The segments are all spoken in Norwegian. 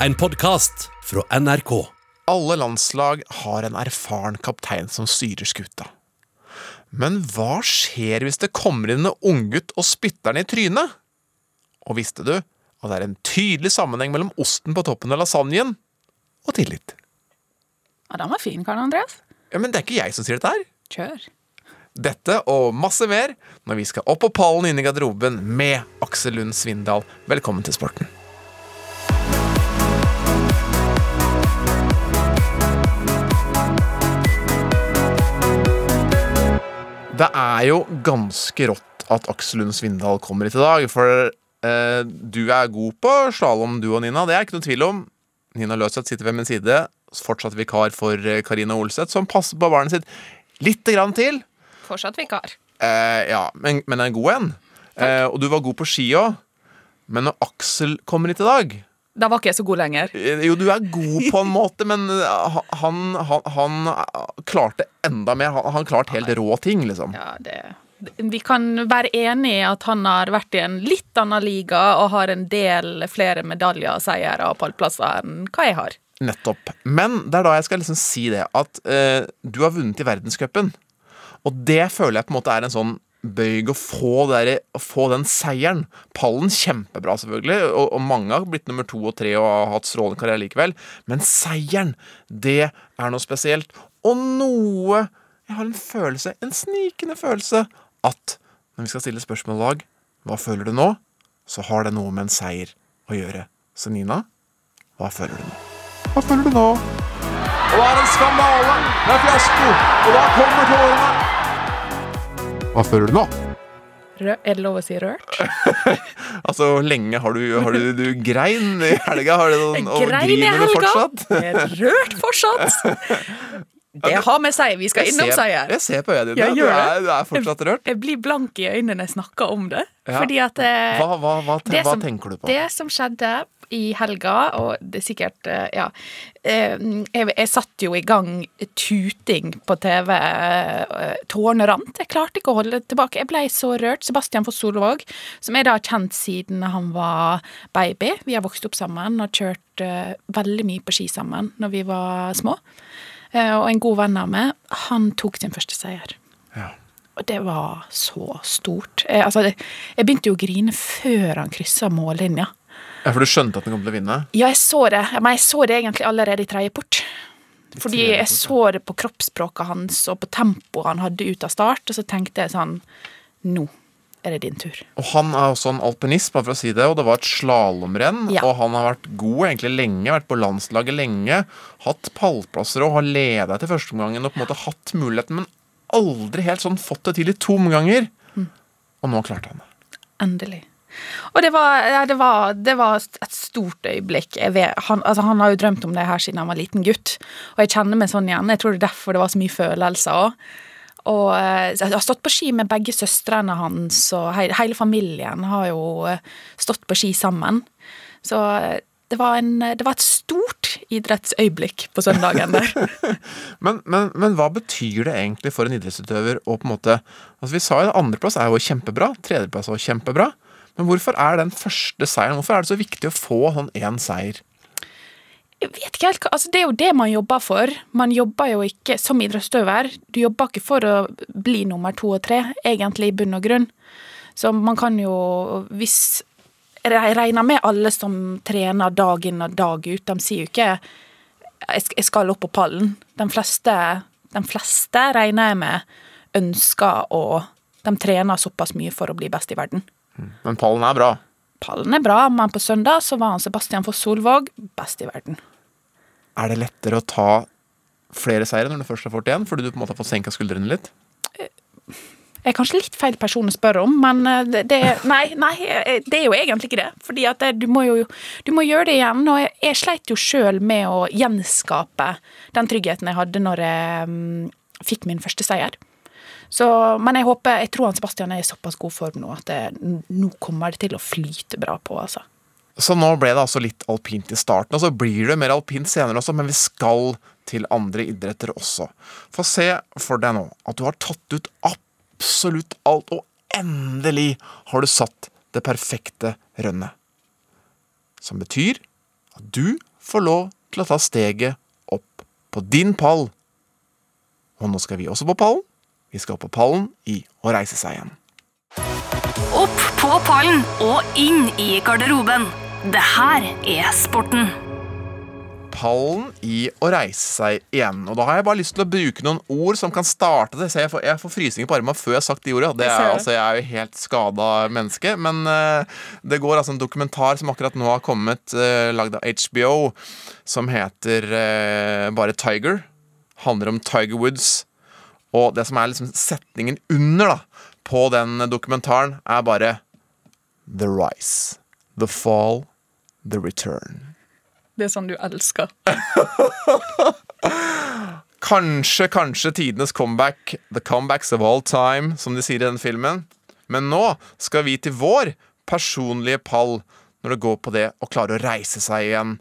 En podkast fra NRK. Alle landslag har en erfaren kaptein som styrer skuta. Men hva skjer hvis det kommer inn en unggutt og spytter den i trynet? Og visste du at det er en tydelig sammenheng mellom osten på toppen av lasagnen og tillit? Ja, den var fin, Karl Andreas. Ja, Men det er ikke jeg som sier dette her. Kjør. Dette og masse mer når vi skal opp på pallen inne i garderoben med Aksel Lund Svindal. Velkommen til sporten. Det er jo ganske rått at Aksel Lund Svindal kommer hit i dag, for eh, du er god på slalåm, du og Nina. Det er ikke noe tvil om. Nina Løseth sitter ved min side, fortsatt vikar for eh, Karina Olseth, som passer på barnet sitt lite grann til. Fortsatt vikar. Eh, ja, men, men en god en. Eh, og du var god på ski òg. Men når Aksel kommer hit i dag Da var ikke jeg så god lenger. eh, Jo, du er god på en måte, men eh, han, han, han klarte enda mer. Han, han klarte helt rå ting, liksom. Ja, det Vi kan være enig i at han har vært i en litt annen liga og har en del flere medaljer, og seire og pallplasser enn hva jeg har. Nettopp. Men det er da jeg skal liksom si det, at eh, du har vunnet i verdenscupen. Og det føler jeg på en måte er en sånn bøyg å få, der, å få den seieren. Pallen kjempebra, selvfølgelig, og, og mange har blitt nummer to og tre og har hatt strålende karriere likevel. Men seieren, det er noe spesielt. Og noe Jeg har en følelse, en snikende følelse, at når vi skal stille spørsmål i dag, hva føler du nå? Så har det noe med en seier å gjøre. Så Nina, hva føler du nå? Hva føler du nå? Og det er en skandale! Det er fiasko! Og da kommer tårene! Hva føler du nå? Rø er det lov å si rørt? Altså, lenge har du, har du, du grein i helga? Har du noen, og griner du fortsatt? Er rørt fortsatt. Det har med seg. Vi skal Jeg innom seier. jeg ser på øynene dine. Du, du er fortsatt rørt. Jeg blir blank i øynene når jeg snakker om det. Ja. Fordi at eh, Hva, hva, hva, det hva som- tenker du på? Det som skjedde i helga, og det er sikkert eh, Ja. eh, Jeg, jeg satt jo i gang tuting på TV. eh, Tårene rant. Jeg klarte ikke å holde det tilbake. Jeg ble så rørt. Sebastian Foss Solvåg, som jeg da har kjent siden han var baby. Vi har vokst opp sammen og kjørt veldig mye på ski sammen når vi var små. Og en god venn av meg, han tok sin første seier. Ja. Og det var så stort. Jeg, altså, jeg begynte jo å grine før han kryssa mållinja. Ja, For du skjønte at den kom til å vinne? Ja, jeg så det, men jeg så det egentlig allerede i tredje port. Fordi jeg så det på kroppsspråket hans og på tempoet han hadde ut av start, og så tenkte jeg sånn Nå er det din tur. Og han er også en alpinist, bare for å si det, og det var et slalåmrenn. Ja. Og han har vært god egentlig lenge, vært på landslaget lenge. Hatt pallplasser og har leda etter førsteomgangen og på en måte hatt muligheten, men aldri helt sånn fått det til i to omganger. Mm. Og nå klarte han det. Endelig. Og det var, ja, det var, det var et stort øyeblikk. Vet, han, altså, han har jo drømt om det her siden han var liten gutt, og jeg kjenner meg sånn igjen. Jeg tror det er derfor det var så mye følelser òg. Og eh, jeg har stått på ski med begge søstrene hans, og hele familien har jo eh, stått på ski sammen. Så eh, det var, en, det var et stort idrettsøyeblikk på søndagen der. Men, men, men hva betyr det egentlig for en idrettsutøver å på en måte Altså Vi sa jo andreplass er jo kjempebra, tredjeplass er jo kjempebra. Men hvorfor er den første seieren Hvorfor er det så viktig å få sånn én seier? Jeg vet ikke helt hva, altså Det er jo det man jobber for. Man jobber jo ikke som idrettsutøver. Du jobber ikke for å bli nummer to og tre, egentlig, i bunn og grunn. Så man kan jo, hvis Jeg regner med alle som trener dag inn og dag ut. De sier jo ikke 'jeg skal opp på pallen'. De fleste, de fleste regner jeg med ønsker å De trener såpass mye for å bli best i verden. Men pallen er bra. Pallen er bra, men på søndag så var han Sebastian for Solvåg best i verden. Er det lettere å ta flere seire når du først har fått én, fordi du på en måte har fått senka skuldrene litt? Jeg er kanskje litt feil person å spørre om, men eh, det, det Nei, nei, eh, det er jo egentlig ikke det. Fordi at det, du må jo du må gjøre det igjen. Og jeg, jeg sleit jo sjøl med å gjenskape den tryggheten jeg hadde når jeg mm, fikk min første seier. Så, men jeg håper, jeg tror han Sebastian er i såpass god form nå at det, nå kommer det til å flyte bra på, altså. Så nå ble det altså litt alpint i starten, og så blir det mer alpint senere også, men vi skal til andre idretter også. Få se for deg nå at du har tatt ut absolutt alt, og endelig har du satt det perfekte rønnet. Som betyr at du får lov til å ta steget opp på din pall. Og nå skal vi også på pallen. Vi skal på pallen i Å reise seg igjen. Opp på pallen og inn i garderoben. Det her er sporten. Pallen i Å reise seg igjen. Og da har jeg bare lyst til å bruke noen ord som kan starte det. Så jeg får, jeg får frysninger på armene før jeg har sagt de ordene. Det er, altså, jeg er jo helt skada menneske. Men uh, det går altså en dokumentar som akkurat nå har kommet, uh, lagd av HBO, som heter uh, bare Tiger. Handler om Tiger Woods. Og det som er liksom setningen under da på den dokumentaren, er bare The rise. The fall. The return. Det er sånn du elsker. Kanskje, kanskje tidenes comeback. The comebacks of all time, som de sier i den filmen. Men nå skal vi til vår personlige pall når det går på det å klare å reise seg igjen.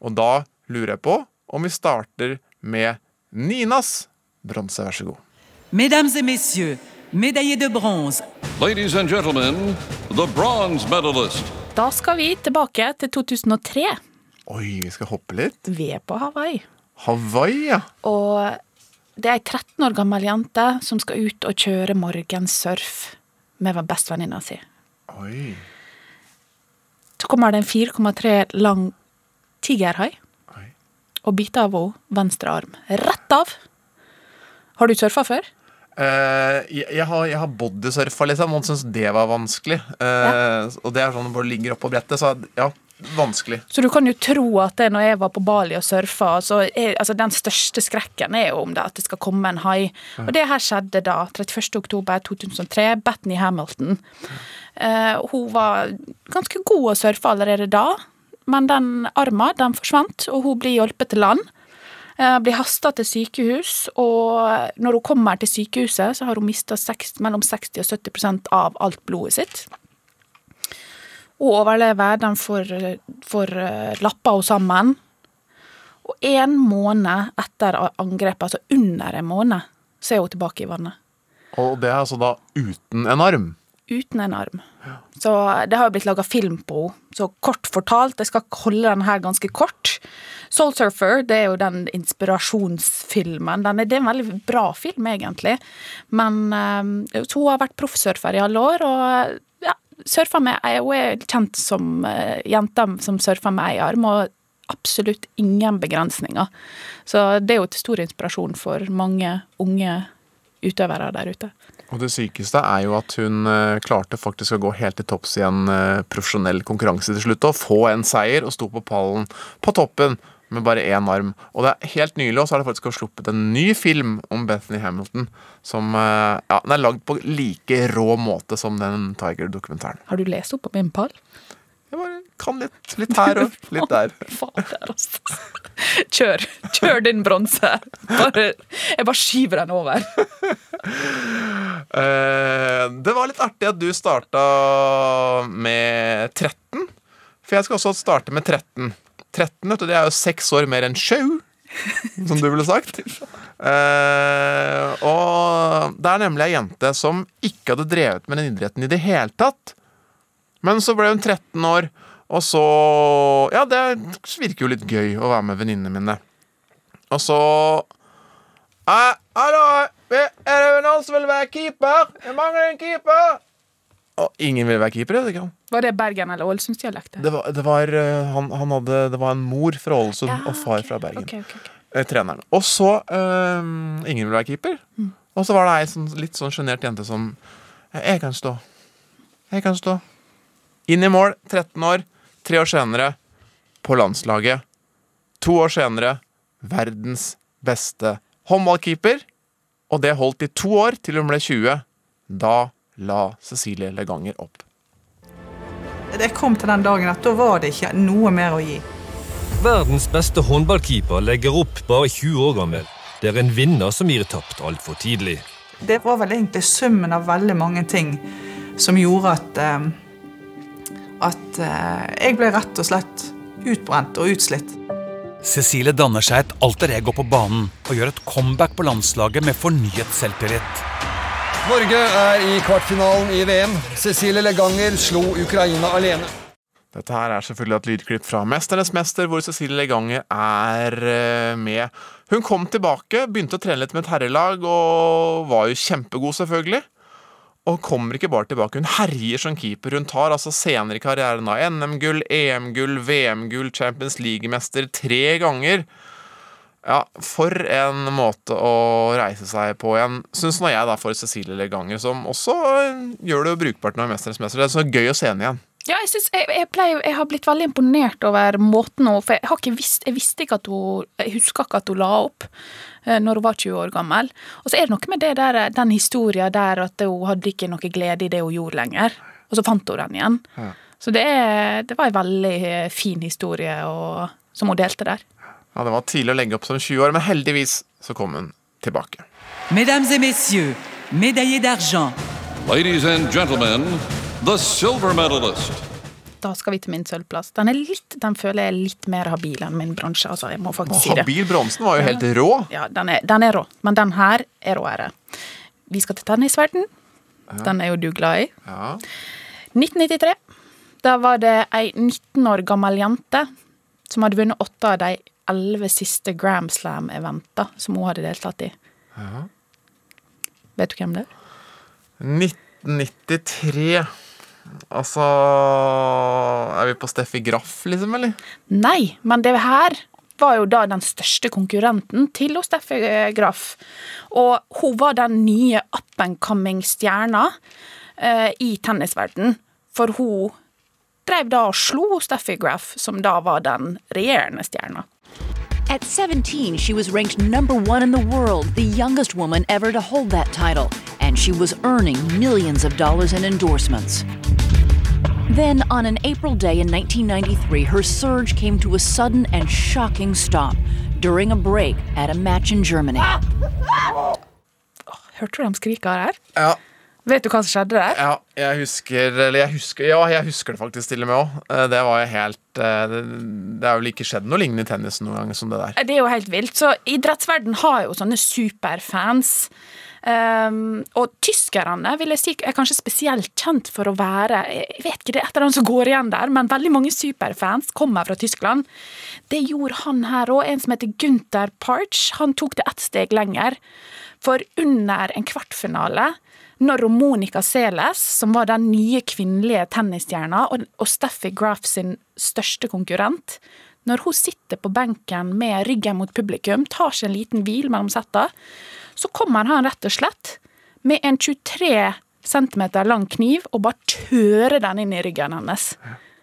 Og da lurer jeg på om vi starter med Ninas bronse. Vær så god. Mesdames et messieurs, médaillé de bronze, Ladies and gentlemen, the bronze medalist. Da skal vi tilbake til 2003. Oi, vi skal hoppe litt. Vi er på Hawaii. Hawaii, ja. Og det er ei 13 år gammel jente som skal ut og kjøre morgensurf med bestevenninna si. Oi. Så kommer det en 4,3 lang tigerhai og biter av henne venstre arm. Rett av! Har du surfa før? Eh, jeg, jeg har, jeg har bodysurfa, liksom. Noen syns det var vanskelig. Eh, Og det er sånn når du ligger oppå brettet, så ja, vanskelig. Så du kan jo tro at det når jeg var på Bali og surfa, så er, altså den største skrekken er jo om det at det skal komme en hai. Og det her skjedde da, 31. oktober 2003, Bethany Hamilton. Uh, hun var ganske god å surfe allerede da, men den armen den forsvant, og hun blir hjulpet til land. Eh, blir hasta til sykehus, og når hun kommer til sykehuset, så har hun mista mellom 60 og 70% av alt blodet sitt. Hun overlever, de får, får eh, lappa henne sammen. Og en måned etter angrepet, altså under en måned, så er hun tilbake i vannet. Og det er altså da uten en arm. Uten en arm. Så det har jo blitt laga film på henne. Så kort fortalt, jeg skal holde den her ganske kort. Soul Surfer det er jo den inspirasjonsfilmen. Den er, det er en veldig bra film, egentlig. Men øh, så hun har vært proffsurfer i alle år, og ja, surfer med ei Hun er kjent som uh, jenta som surfer med én arm, og absolutt ingen begrensninger. Så det er jo til stor inspirasjon for mange unge utøvere der ute. Og det sykeste er jo at hun eh, klarte faktisk å gå helt til topps i en eh, profesjonell konkurranse til slutt, og få en seier og sto på pallen på toppen med bare én arm. Og det er helt nylig også har det faktisk sluppet en ny film om Bethany Hamilton som eh, ja, den er lagd på like rå måte som den Tiger-dokumentaren. Har du lest opp om en pall? Kan litt. Litt her og litt der. Fader, altså. Kjør. Kjør din bronse. Jeg bare skyver den over. Eh, det var litt artig at du starta med 13. For jeg skal også starte med 13. 13 vet du, det er jo seks år mer enn sjau, som du ville sagt. Eh, og det er nemlig ei jente som ikke hadde drevet med den idretten i det hele tatt. Men så ble hun 13 år, og så Ja, det virker jo litt gøy å være med venninnene mine. Og så eh, Hallo, er det noen som vil være keeper? Jeg mangler en keeper. Og ingen vil være keeper, er det ikke? Var det Bergen- eller Ålesundsdialekt? Det var, det var, eh, han, han hadde, det var en mor fra Ålesund Ja, og far okay. fra Bergen. Okay, okay, ok. Eh, treneren. Og så øh, Ingen ville være keeper. Og så var det ei sånn, litt sånn sjenert jente som Jeg kan stå. Jeg kan stå. Inn i mål, 13 år. Tre år senere på landslaget. To år senere verdens beste håndballkeeper. Og det holdt i to år til hun ble 20. Da la Cecilie Leganger opp. Det kom til den dagen at da var det ikke noe mer å gi. Verdens beste håndballkeeper legger opp bare 20 år gammel. Det er en vinner som gir tapt altfor tidlig. Det var vel egentlig summen av veldig mange ting som gjorde at eh, at eh, jeg ble rett og slett utbrent og utslitt. Cecilie danner seg et alter ego på banen og gjør et comeback på landslaget med fornyet selvtillit. Norge er i kvartfinalen i VM. Cecilie Leganger slo Ukraina alene. Dette her er selvfølgelig et lydklipp fra 'Mesternes mester', hvor Cecilie Leganger er eh, med. Hun kom tilbake, begynte å trene litt med et herrelag, og var jo kjempegod, selvfølgelig. Og kommer ikke bare tilbake, hun herjer som keeper. Hun tar altså senere i karrieren av NM-gull, EM-gull, VM-gull, Champions League-mester tre ganger. Ja, for en måte å reise seg på igjen, syns nå jeg, da, for Cecilie Leganger, som også gjør det brukbart når hun er 'Mesternes mester'. Det er så gøy å se henne igjen. Ja, jeg, synes, jeg, jeg, pleier, jeg har blitt veldig imponert over måten hun For jeg, har ikke visst, jeg visste ikke at hun Jeg husker ikke at hun la opp når hun var 20 år gammel. Og så er det noe med det der, den historien der at hun hadde ikke noe glede i det hun gjorde lenger. Og så fant hun den igjen. Ja. Så det, er, det var en veldig eh, fin historie og, som hun delte der. Ja, Det var tidlig å legge opp som 20 år, men heldigvis så kom hun tilbake. Mesdames et messieurs, médaillé d'argent, Ladies and gentlemen, the silver medalist. Da skal vi til min sølvplass. Den, litt, den føler jeg er litt mer habil enn min bransje. altså jeg må faktisk si det. Habil bronsen var jo helt rå. Ja, den er, den er rå, men den her er råere. Vi skal til tennisverden. Den er jo du glad i. Ja. 1993. Da var det ei 19 år gammel jente som hadde vunnet åtte av de elleve siste Gram Slam-eventa som hun hadde deltatt i. Vet du hvem det er? 1993 Altså Er vi på Steffi Graff, liksom, eller? Nei, men det her var jo da den største konkurrenten til Steffi Graff. Og hun var den nye up and coming-stjerna eh, i tennisverden. For hun drev da og slo Steffi Graff, som da var den regjerende stjerna. At 17, she was ranked number one in the world, the youngest woman ever to hold that title, and she was earning millions of dollars in endorsements. Then, on an April day in 1993, her surge came to a sudden and shocking stop during a break at a match in Germany. Hørte du dem skrike her? Ja, Vet du hva som skjedde der? ja jeg husker Eller jeg husker Ja, jeg husker det faktisk til og med òg. Det var jo helt eh, Det det har vel ikke skjedd noe lignende i tennis noen gang som det der. Det er jo helt vilt. Så idrettsverden har jo sånne superfans. Um, og tyskerne vil jeg si er kanskje spesielt kjent for å være Jeg vet ikke, det er et eller annet som går igjen der, men veldig mange superfans kommer fra Tyskland. Det gjorde han her òg, en som heter Gunther Parch. Han tok det ett steg lenger. For under en kvartfinale, når Monica Seles, som var den nye kvinnelige tennisstjerna, og, og Steffi Graff sin største konkurrent, når hun sitter på benken med ryggen mot publikum, tar seg en liten hvil mellom setta, så kommer han rett og slett med en 23 cm lang kniv og bare tører den inn i ryggen hennes.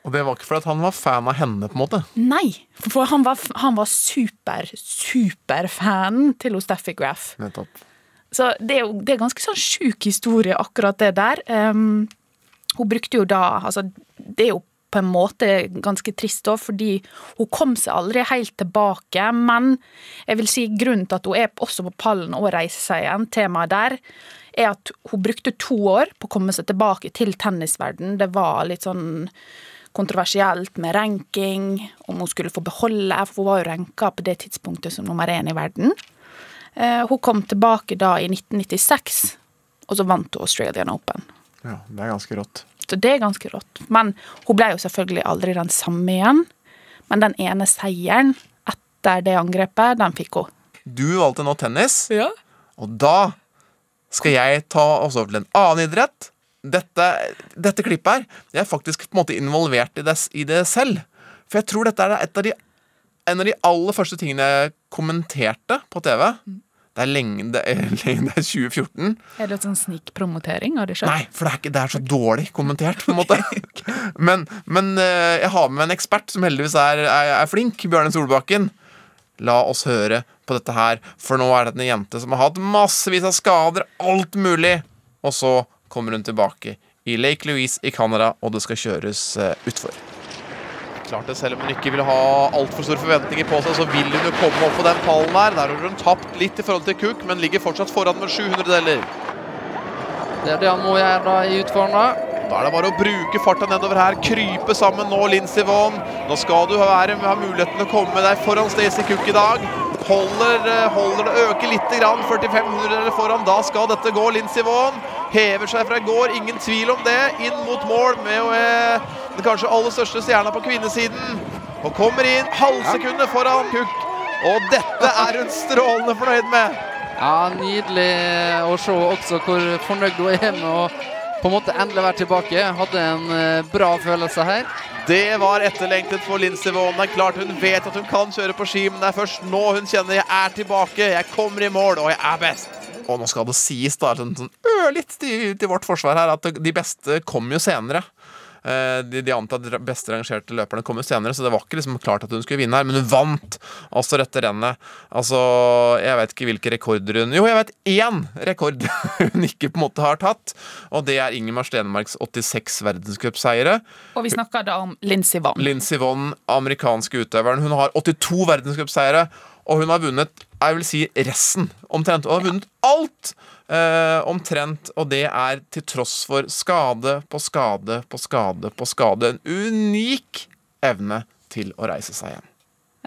Og det var ikke fordi han var fan av henne, på en måte. Nei, for han var, han var super, superfanen til Steffi Graff. Nettopp. Så det er jo det er ganske sånn sjuk historie, akkurat det der. Um, hun brukte jo da Altså, det er jo på en måte ganske trist òg, fordi hun kom seg aldri helt tilbake. Men jeg vil si grunnen til at hun er også på pallen og reiser seg igjen, temaet der, er at hun brukte to år på å komme seg tilbake til tennisverden. Det var litt sånn kontroversielt med ranking, om hun skulle få beholde, for hun var jo ranka på det tidspunktet som nummer én i verden. Eh, Hun kom tilbake da i 1996, og så vant hun Australian Open. Ja, det er ganske rått. Så det er ganske rått. Men hun ble jo selvfølgelig aldri den samme igjen. Men den ene seieren etter det angrepet, den fikk hun. Du valgte nå tennis, og da skal jeg ta oss over til en annen idrett. Dette, dette klippet her Jeg er faktisk på en måte involvert i det, i det selv. For jeg tror dette er et av de, en av de aller første tingene jeg kommenterte på TV. Det er lenge Det er, det er 2014. Er det sånn snikpromotering av sjøl? Nei, for det er, ikke, det er så dårlig kommentert, på en måte. Men, men eh, jeg har med en ekspert som heldigvis er, er, flink. Bjørne Solbakken. La oss høre på dette her, for nå er det en jente som har hatt massevis av skader, alt mulig. Og så kommer hun tilbake i Lake Louise i Canada, og det skal kjøres uh, utfor. Klart det, Selv om hun ikke vil ha altfor store forventninger på seg, så vil hun jo komme opp på den pallen her. Der har hun tapt litt i forhold til Cook, men ligger fortsatt foran med 700 deler. Det er det han må gjøre da i utfordringen. Da er det bare å bruke farta nedover her. Krype sammen nå, Lindsey Vonn. Nå skal du være, ha muligheten til å komme deg foran Stacey Cook i dag. Holder, eh, holder det, øker litt 4500 eller foran. Da skal dette gå. Lindsey Vonn hever seg fra i går, ingen tvil om det. Inn mot mål med eh, den kanskje aller største stjerna på kvinnesiden. Og kommer inn halvsekundet foran Cook. Og dette er hun strålende fornøyd med. Ja, Nydelig å se også hvor fornøyd hun er med å på en måte endelig være tilbake. Hadde en eh, bra følelse her. Det var etterlengtet for Lindsey Vonn. Det er klart Hun vet at hun kan kjøre på ski, men det er først nå hun kjenner jeg er tilbake. Jeg kommer i mål, og jeg er best. Og nå skal det sies, da, sånn, sånn ørlitt til, til vårt forsvar her, at de beste kommer jo senere. Eh, De, de antatt beste rangerte løperne kom jo senere, så det var ikke liksom klart at hun skulle vinne her. Men hun vant altså dette rennet. Altså, jeg vet ikke hvilke rekorder hun Jo, jeg vet én rekord hun ikke på en måte har tatt, og det er Ingemar Stenmarks 86 verdenscupseiere. Og vi snakker da om Lincy Vonn. Lincy Vonn, amerikanske utøveren. Hun har 82 verdenscupseiere, og hun har vunnet jeg vil si resten, omtrent. Hun har vunnet alt! Eh, omtrent, og det er til tross for skade på skade på skade på skade. En unik evne til å reise seg igjen.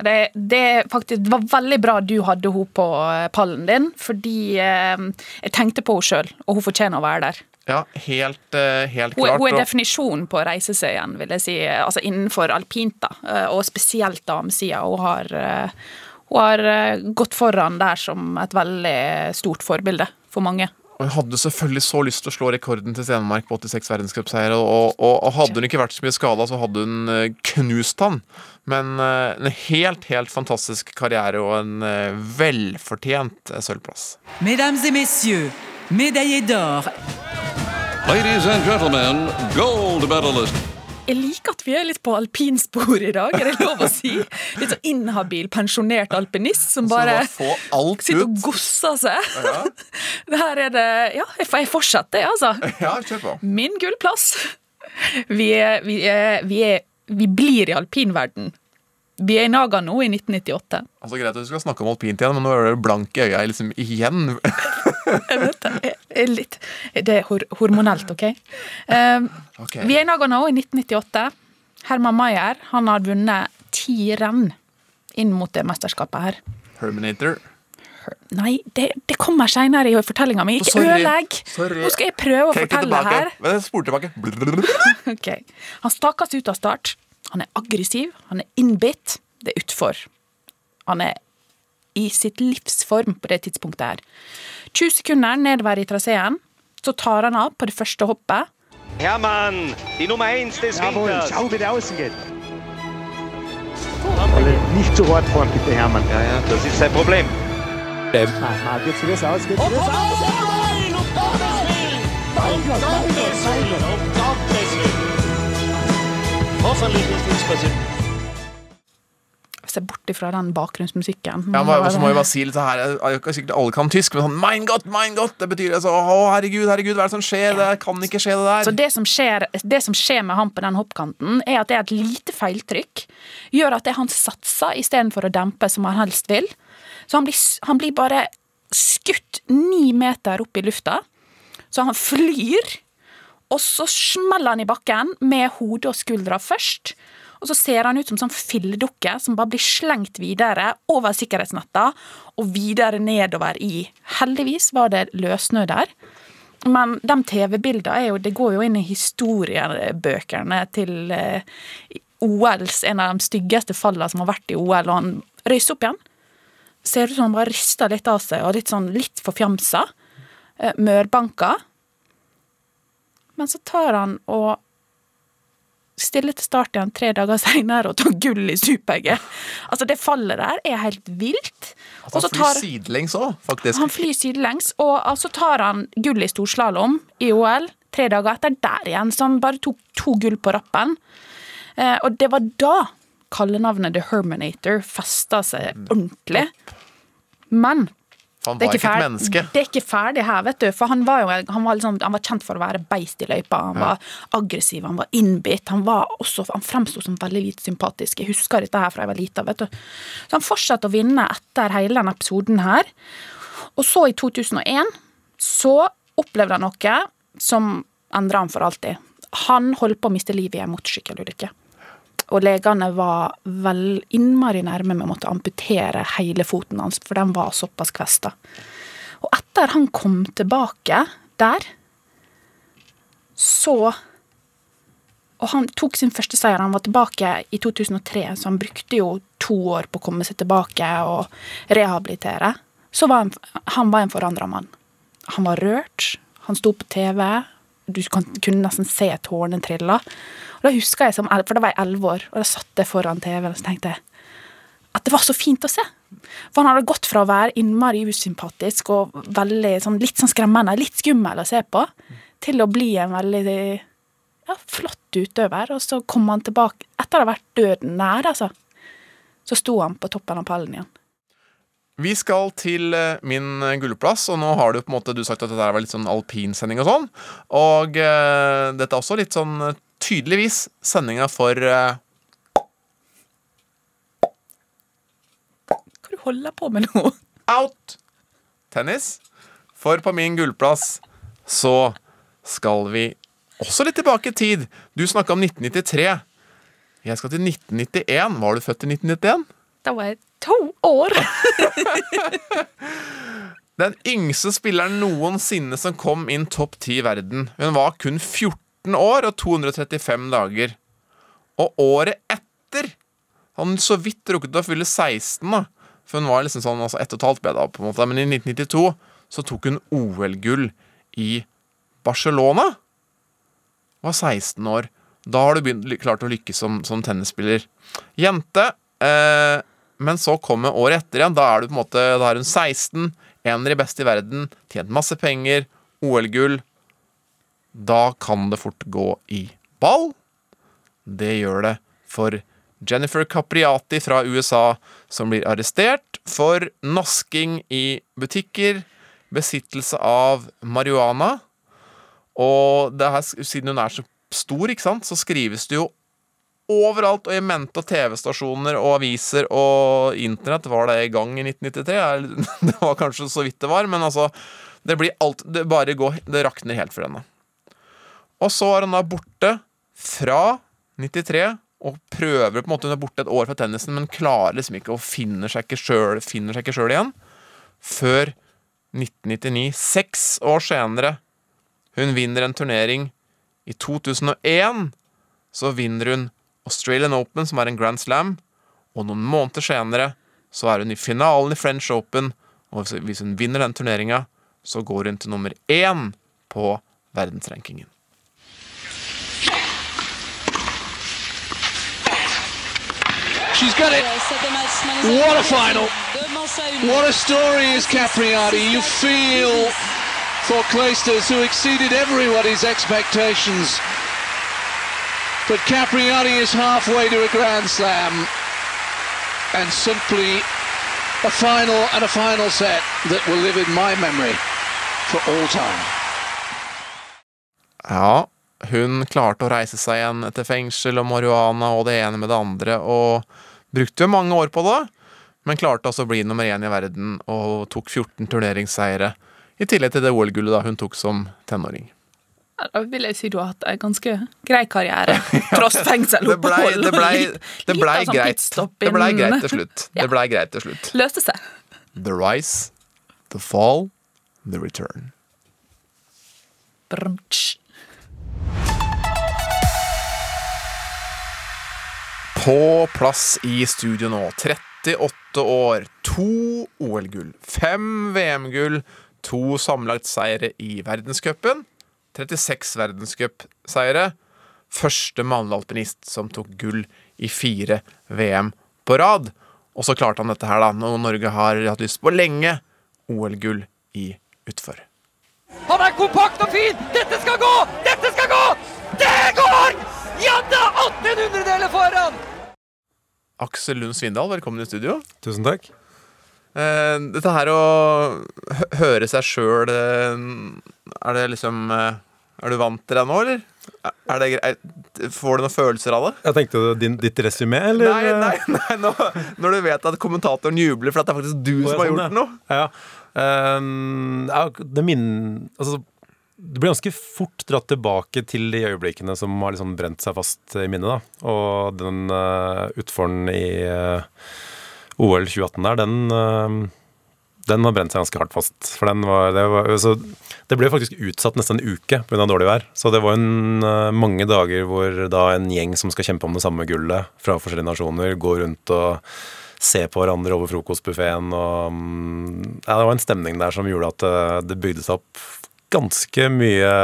Det, det, faktisk, det var veldig bra du hadde henne på eh, pallen din, fordi uh, jeg tenkte på henne sjøl, og hun fortjener å være der. Ja, helt, uh, helt klart. hun er definisjonen på å reise seg igjen, vil jeg si. Altså innenfor alpint, da. Og spesielt damesida. Hun har, hun har eh, gått foran der som et veldig stort forbilde for mange. Og Hun hadde selvfølgelig så lyst til å slå rekorden til Stenmark på 86 verdenscupseiere. Og, og, og hadde hun ikke vært så mye skada, så hadde hun eh, knust han. Men eh, en helt, helt fantastisk karriere og en velfortjent sølvplass. Mesdames et messieurs, médaillé d'or. Ladies and gentlemen, gold medalist. Jeg liker at vi er litt på alpinspor i dag, er det lov å si? Litt så inhabil, pensjonert alpinist som bare bare sitter og gosser seg. Det her er det Ja, jeg fortsetter, jeg, altså. Ja, kjør på. Min gullplass. Vi, er, vi, er, vi, er, vi blir i alpinverden. Vi er i Naga nå, i 1998. Altså Greit at du skal snakke om alpint igjen, men nå er du blank i øya liksom igjen. Litt, det er hormonelt, OK? Um, Ok. Vi er i Nagano i 1998. Herman Maier han har vunnet ti renn inn mot det mesterskapet her. Herminator. Nei, det, det kommer seinere i fortellinga mi. Ikke ødelegg! Nå skal jeg prøve å Trekk fortelle her. Spol tilbake. okay. Han stakes ut av start. Han er aggressiv, han er innbitt. Det er utfor. Han er i sitt livsform på det tidspunktet her. 20 sekunder nedover i traseen. Så tar han av på det første hoppet. Hermann, die Nummer 1 des Jawohl, Winters. schau, wie der außen geht. Alle nicht zu hart fahren, bitte, Hermann. Ja, ja, das ist sein Problem. Ah, mal, geht's wieder aus, geht's wieder aus. Mein Gott, mein Gott, mein Gott. Hoffentlich ist nichts passiert. Se bort ifra den bakgrunnsmusikken. Ja, men så må jeg bare si litt her jeg- jeg- Sikkert alle kan tysk, men sånn Mein Gott, mein Gott! Det betyr altså Å, herregud, herregud, hva er det som skjer? Det kan ikke skje, det der. Så det som, skjer, det som skjer med han på den hoppkanten, er at det er et lite feiltrykk. Gjør at det han satser istedenfor å dempe, som han helst vil. Så han blir, han blir bare skutt ni meter opp i lufta. Så han flyr, og så smeller han i bakken med hodet og skuldra først. Og så ser han ut som sånn filledukke som bare blir slengt videre over sikkerhetsnetta og videre nedover i Heldigvis var det løssnø der. Men de TV-bildene det går jo inn i historiebøkene til eh, OLs En av de styggeste fallene som har vært i OL, og han røyser opp igjen. Ser ut som han bare rister litt av seg, og litt sånn litt forfjamsa. Eh, mørbanka. Men så tar han og stiller til start igjen tre dager seinere og tar gull i super-G. Altså, det fallet der er helt vilt. Altså, han flyr sidelengs òg, faktisk. han flyr sidelengs, og altså tar han gull i storslalåm i OL tre dager etter der igjen, så han bare tok to gull på rappen. Eh, og det var da kallenavnet The Herminator festa seg ordentlig. Men Han var er, ikke et menneske. det er ikke ferdig her, vet du. For han var jo han var, liksom, han var kjent for å være beist i løypa. Han var aggressiv, han var innbitt. Han, var også, han fremsto som veldig lite sympatisk. Jeg husker dette her fra jeg var lita. vet du. Så han fortsatte å vinne etter hele denne episoden her. Og så, i 2001, så opplevde han noe som endra han for alltid. Han holdt på å miste livet i en motorsykkelulykke. Og legene var vel innmari nærme med å måtte amputere hele foten hans, for den var såpass kvesta. Og etter han kom tilbake der, så Og han tok sin første seier. Han var tilbake i 2003, så han brukte jo to år på å komme seg tilbake og rehabilitere. Så var han, han var en forandra mann. Han var rørt. Han sto på TV. Du kan, kunne nesten se tårene trille. Da husker jeg som, For da var jeg elleve år, og da satt jeg foran TV-en og så tenkte jeg at det var så fint å se. For han hadde gått fra å være innmari usympatisk og veldig, sånn, litt sånn skremmende, litt skummel å se på, til å bli en veldig ja, flott utøver. Og så kom han tilbake etter å ha vært døden nær, altså. Så sto han på toppen av pallen igjen. Vi skal til eh, min eh, gullplass, og nå har du på en måte du sagt at dette var litt sånn alpinsending og sånn. Og uh, dette er også litt sånn tydeligvis sendinga for uh, Hva du holder på med nå? Out! Tennis. For på min gullplass så skal vi også litt tilbake i tid. Du snakka om 1993. Jeg skal til 1991. Var du født i 1991? Da var jeg to år. Den yngste spilleren noensinne som kom inn topp 10 i verden. Hun var kun 14 år og 235 dager. Og året etter Han så vidt rukket å fylle 16, da. For hun var liksom sånn altså ett og et halvt ble på en måte. Men i 1992 så tok hun OL-gull i Barcelona. Var 16 år. Da har du begynt, klart å lykkes som, som tennisspiller. Jente. Eh, men så kommer året etter igjen. Da er du på en måte, da er hun 16, en av de beste i verden, tjent masse penger, OL-gull. Da kan det fort gå i ball. Det gjør det for Jennifer Capriati fra USA, som blir arrestert for nasking i butikker, besittelse av marihuana. Og det her, siden hun er så stor, ikke sant, så skrives det jo overalt, og i mente TV-stasjoner og aviser og internett var det i gang i 1993. Det var kanskje så vidt det var, men altså Det blir alt Det bare går Det rakner helt for henne. Og så er hun da borte fra 93 og prøver på en måte Hun er borte et år fra tennisen, men klarer liksom ikke og finne seg ikke sjøl Finner seg ikke sjøl igjen. Før 1999, seks år senere, hun vinner en turnering. I 2001 så vinner hun Australian Open, som er en Grand Slam. Og noen måneder senere så er hun i finalen i French Open. Og hvis- hun vinner den turneringa, så går hun til nummer én på verdensrankingen. She's got it. What a final. What a story is Capriati. You feel for Cleisters, who exceeded everybody's expectations. But Capriati is halfway to a Grand Slam. And simply a final and a final set that will live in my memory for all time. Ja, hun klarte å reise seg igjen etter fengsel og marihuana og det ene med det andre, og brukte jo mange år på det, men klarte altså å bli nummer én i verden og tok 14 turneringsseire, i tillegg til det OL-gullet hun tok som tenåring. Da vil jeg si du har hatt en ganske grei karriere, tross Det fengselopphold. blei det ble, det ble sånn greit. Det blei greit til slutt. Det blei greit til slutt. Løste seg. The rise, the fall, the return. Brunch. På plass i studio nå. 38 år, to OL-gull, fem VM-gull, to sammenlagt seire i verdenscupen, 36 verdenscupseiere. Første mannlige alpinist som tok gull i fire VM på rad. Og så klarte han dette her, da, når Norge har hatt lyst på lenge. OL-gull i utfor. Han er kompakt og fin! Dette skal gå! Dette skal gå! Det går! Ja da! 18 hundredeler foran! Aksel Lund Svindal, velkommen i studio. Tusen takk. Eh, dette her å høre seg sjøl Er det liksom eh, Er du vant til det nå, eller? Er det er, Får du noen følelser av det? Jeg tenkte din, ditt resymé, eller? Nei, nei, nei nå, når du vet at kommentatoren jubler for at det er faktisk du som har sånn, gjort det. noe. Ja. Ja, det min... Altså, det blir ganske fort dratt tilbake til de øyeblikkene som har liksom brent seg fast i minnet. da. Og den uh, utforen i uh, OL 2018 der, den, eh, Den har brent seg ganske hardt fast. For den var, det, var, så det ble faktisk utsatt nesten en uke pga. dårlig vær. Så det var en, eh, mange dager hvor da en gjeng som skal kjempe om det samme gullet fra forskjellige nasjoner, går rundt og ser på hverandre over frokostbuffeen og mm, Ja, det var en stemning der som gjorde at eh, det bygde seg opp ganske mye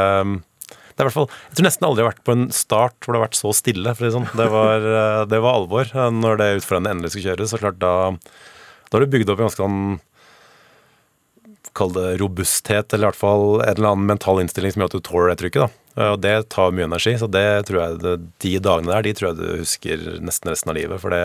det er hvert fall, Jeg tror nesten aldri jeg har vært på en start hvor det har vært så stille. for sånn. Det var, eh, det var alvor. Når det utforrennet endelig skulle kjøres, så klart da, da har du bygd opp en ganske sånn Kall det robusthet, eller i hvert fall en eller annen mental innstilling som gjør at du tåler det trykket. da. Og det tar mye energi, så det tror jeg det, de dagene der de tror jeg du husker nesten resten av livet. For det,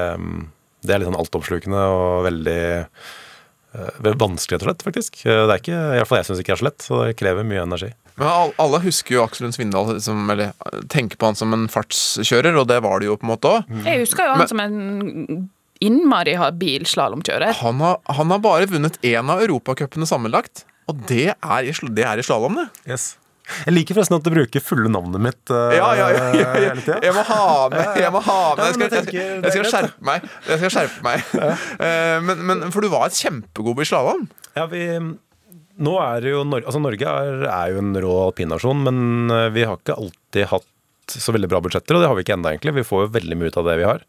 det er litt sånn altoppslukende og veldig eh, vanskelig, rett og slett, faktisk. Det er ikke, i hvert fall jeg syns ikke det er så lett, så det krever mye energi. Men alle husker jo Aksel Lund Svindal, liksom, eller tenker på han som en fartskjører, og det var det jo på en måte òg. Jeg husker jo han som en innmari habil slalåmkjører. Han, har- han har bare vunnet én av europacupene sammenlagt, og det er i, sl- det er i slalåm, det. Yes. Jeg liker forresten at du bruker fulle navnet mitt uh, Ja, ja, ja, ja, ja. hele tida. Jeg må ha med Jeg må ha med Ja, Jeg men skal, jeg jeg tenker, det jeg er skal greit, skjerpe meg. Jeg skal skjerpe meg. Eh, men, men, for du var kjempegod i slalåm. Ja, vi Nå er det jo Norge Altså, Norge er, er jo en rå alpinnasjon, men eh, vi har ikke alltid hatt så veldig bra budsjetter, og det har vi ikke enda egentlig. Vi får jo veldig mye ut av det vi har.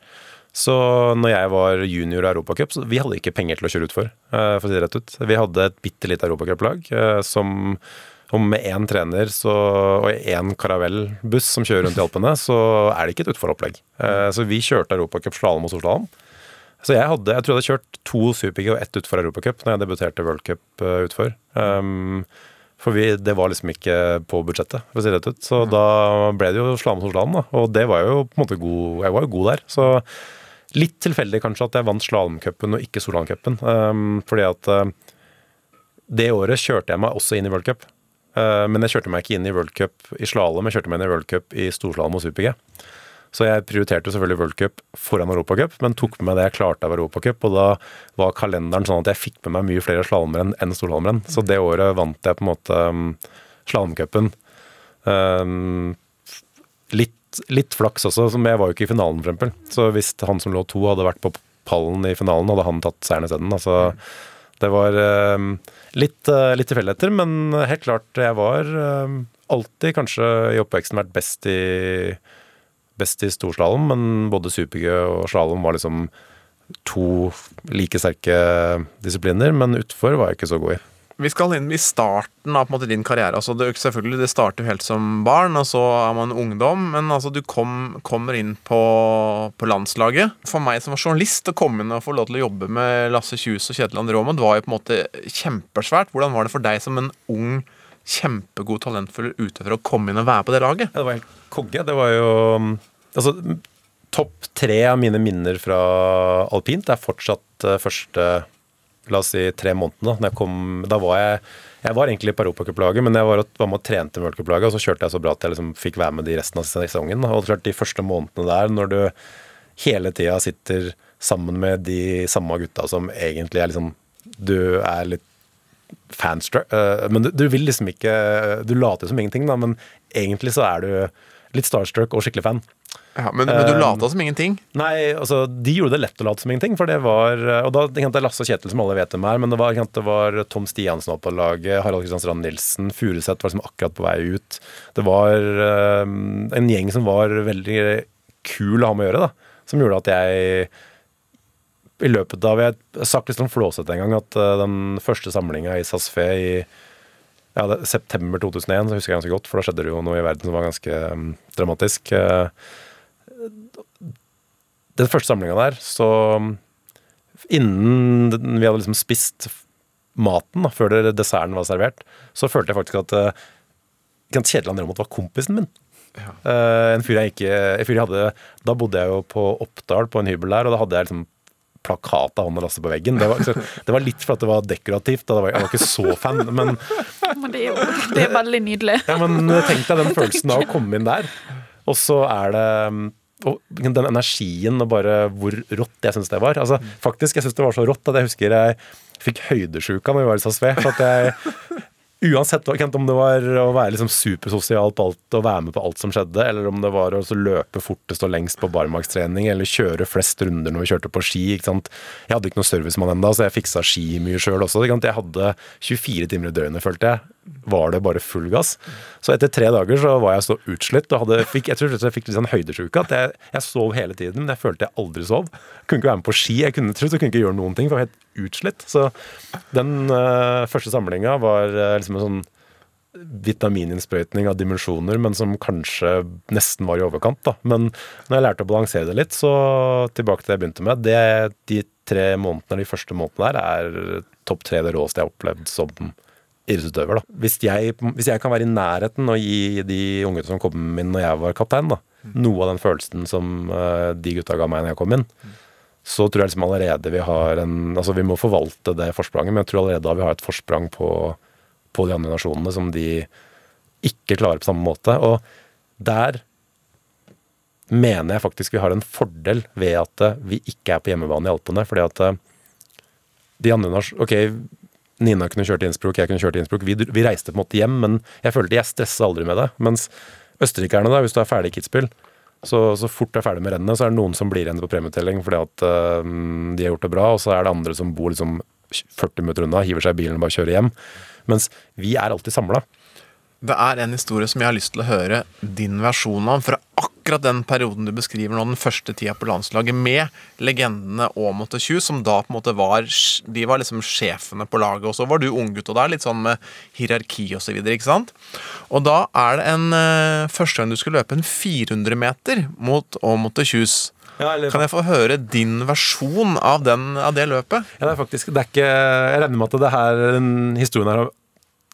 Så når jeg var junior i Europacup, så vi hadde ikke penger til å kjøre utfor, eh, for å si det rett ut. Vi hadde et bitte lite europacuplag eh, som og med én trener så, og én karavellbuss som kjører rundt i Alpene, så er det ikke et utforopplegg. Eh, Så vi kjørte Europacup slalåm og storslalåm. Så jeg, hadde, jeg tror jeg hadde kjørt to super-G og ett utfor Europacup når jeg debuterte World Cup utfor. Um, for vi, det var liksom ikke på budsjettet, for å si det rett ut. Så da ble det jo slalåm og storslalåm, da. Og det var jo på en måte god Jeg var jo god der. Så litt tilfeldig kanskje at jeg vant slalåmcupen og ikke slalåmcupen. Um, fordi at uh, det året kjørte jeg meg også inn i World Cup. Uh, men jeg kjørte meg ikke inn i World Cup i slalåm, jeg kjørte meg inn i World Cup i storslalåm og super-G. Så jeg prioriterte selvfølgelig World Cup foran Europacup, men tok med meg det jeg klarte av Europacup. Og da var kalenderen sånn at jeg fikk med meg mye flere slalåmrenn enn storslalåmrenn. Så det året vant jeg på en måte um, slalåmcupen. Um, litt, litt flaks også, som jeg var jo ikke i finalen, eksempel. Så hvis han som lå to, hadde vært på pallen i finalen, hadde han tatt seieren isteden. Altså, det var um, litt, uh, litt tilfeldigheter, men helt klart, jeg var um, alltid kanskje i oppveksten vært best i best i storslalåm, men både super-G og slalåm var liksom to like sterke disipliner, men utfor var jeg ikke så god i. Vi skal inn i starten av måte, din karriere. Altså, det, selvfølgelig, det starter jo helt som barn, og så er man ungdom. Men altså, du kom, kommer inn på, på landslaget. For meg som var journalist, å komme inn og få lov til å jobbe med Lasse Kjus og Kjetil André Aamodt, var jo på en måte kjempesvært. Hvordan var det for deg som en ung, kjempegod, talentfull utøver å komme inn og være på det laget? Ja, det var helt konge. Det var jo Altså, topp tre av mine minner fra alpint er fortsatt uh, første La oss si tre månedene. Da, da var jeg Jeg var egentlig på Europacuplaget, men jeg var, var med og trente med Worldcuplaget, og så kjørte jeg så bra at jeg liksom fikk være med de resten av sesongen. Og klart de første månedene der, når du hele tida sitter sammen med de samme gutta som egentlig er liksom Du er litt fanstruck, uh, men du, du, vil liksom ikke Du later som ingenting, da, men egentlig så er du litt starstruck og skikkelig fan. Ja, men, men du lata som ingenting? Nei, altså de gjorde det lett å late som ingenting. For det var Og da det er Lasse og Kjetil som alle vet hvem er, men det var, det var Tom Stiansen opp på laget, Harald Kristian Strand Nilsen, Furuseth var liksom akkurat på vei ut. Det var um, en gjeng som var veldig kul å ha med å gjøre, da. Som gjorde at jeg i løpet av Jeg har sagt litt sånn flåsete en gang at uh, den første samlinga i SAS-Fe i ja, det, september 2001, så husker jeg ganske godt, for da skjedde det jo noe i verden som var ganske um, dramatisk. Uh, den første samlinga der, så Innen vi hadde liksom spist maten, da, før desserten var servert, så følte jeg faktisk at uh, Kjetil André Aamodt var kompisen min. Ja. Uh, en fyr jeg ikke en fyr jeg hadde, Da bodde jeg jo på Oppdal, på en hybel der, og da hadde jeg liksom plakat av han og Lasse på veggen. Det var, det var litt for at det var dekorativt. Da var jeg, jeg var ikke så fan, men Men det er jo det er veldig nydelig. ja, men tenk deg den følelsen av å komme inn der, og så er det og den energien og bare hvor rått jeg syns det var. Altså, faktisk, jeg syns det var så rått at jeg husker jeg fikk høydesjuka når vi var i SAS V. For at jeg Uansett om det var å være liksom supersosial alt og være med på alt som skjedde, eller om det var å løpe fortest og lengst på barmarkstrening, eller kjøre flest runder når vi kjørte på ski. Jeg hadde ikke noen servicemann ennå, så jeg fiksa ski mye sjøl også. Jeg hadde 24 timer i døgnet, følte jeg. Var det bare full gass. Så etter tre dager så var jeg så utslitt og hadde, fikk, jeg tror jeg fikk litt sånn høydesjuke. At jeg, jeg sov hele tiden, men jeg følte jeg aldri sov. Kunne ikke være med på ski. Jeg kunne, jeg kunne ikke gjøre noen ting, for jeg var helt utslitt. Så den uh, første samlinga var uh, liksom en sånn vitamininnsprøytning av dimensjoner, men som kanskje nesten var i overkant. da. Men når jeg lærte å balansere det litt, så tilbake til det jeg begynte med. Det, de tre månedene, de første månedene der er topp tre det råeste jeg har opplevd som idrettsutøver. da. Hvis jeg, hvis jeg kan være i nærheten og gi de unge som kom inn når jeg var kaptein, da, noe av den følelsen som eh, de gutta ga meg når jeg kom inn, så tror jeg liksom allerede vi har en Altså vi må forvalte det forspranget, men jeg tror allerede da vi har et forsprang på, på de andre nasjonene som de ikke klarer på samme måte. Og der mener jeg faktisk vi har en fordel ved at eh, vi ikke er på hjemmebane i Alpene. fordi at eh, de andre nasjonene Ok, Nina kunne kjørt til Innsbruck, jeg kunne kjørt til Innsbruck. Vi, vi reiste på en måte hjem, men jeg følte jeg stressa aldri med det. Mens østerrikerne, da, hvis du er ferdig i Kitzbühel, så, så fort du er ferdig med rennet, så er det noen som blir igjen på premieuttelling fordi at uh, de har gjort det bra, og så er det andre som bor liksom 40 minutter unna, hiver seg i bilen og bare kjører hjem. Mens vi er alltid samla. Det er en historie som jeg har lyst til å høre din versjon av fra akkurat den perioden du beskriver nå, den første tida på landslaget, med legendene Aamodt og Kjus, som da på en måte var De var liksom sjefene på laget, og så var du unggutt og der, litt sånn med hierarki og så videre, ikke sant? Og da er det en uh, første gang du skulle løpe en 400 meter mot Aamodt og Kjus. Kan jeg få høre din versjon av, den, av det løpet? Ja, det er faktisk det er ikke, Jeg regner med at det her, den historien her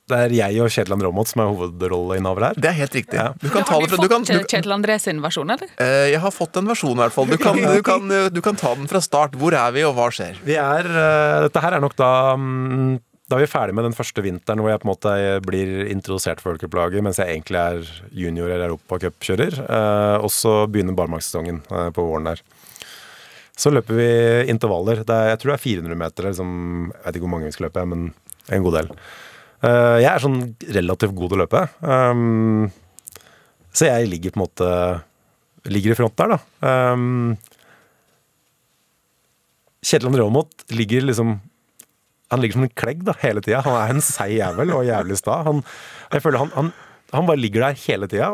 det er jeg og Kjetil André Aamodt som er hovedrolleinnehaver her. Det er helt riktig. Ja. Du kan ta det fra, du kan, du, Kjetil André sin versjon, eller? Eh, jeg har fått en versjon, i hvert fall. Du kan, du, kan, du kan ta den fra start. Hvor er vi, og hva skjer? Vi er, uh, Dette her er nok da um, Da er vi ferdig med den første vinteren hvor jeg på en måte blir introdusert for worldcuplaget, mens jeg egentlig er junior- eller europacupkjører. Eh, og så begynner barmarkssesongen eh, på våren der. Så løper vi intervaller. Det er, jeg tror det er 400 meter. Liksom, jeg vet ikke hvor mange vi skal løpe, men en god del. Uh, jeg er sånn relativt god til å løpe. Um, så jeg ligger på en måte Ligger i front der, da. Um, Kjetil André Aamodt ligger liksom Han ligger som en klegg da, hele tida. Han er en seig jævel og jævlig sta. Han, jeg føler han, han, han bare ligger der hele tida.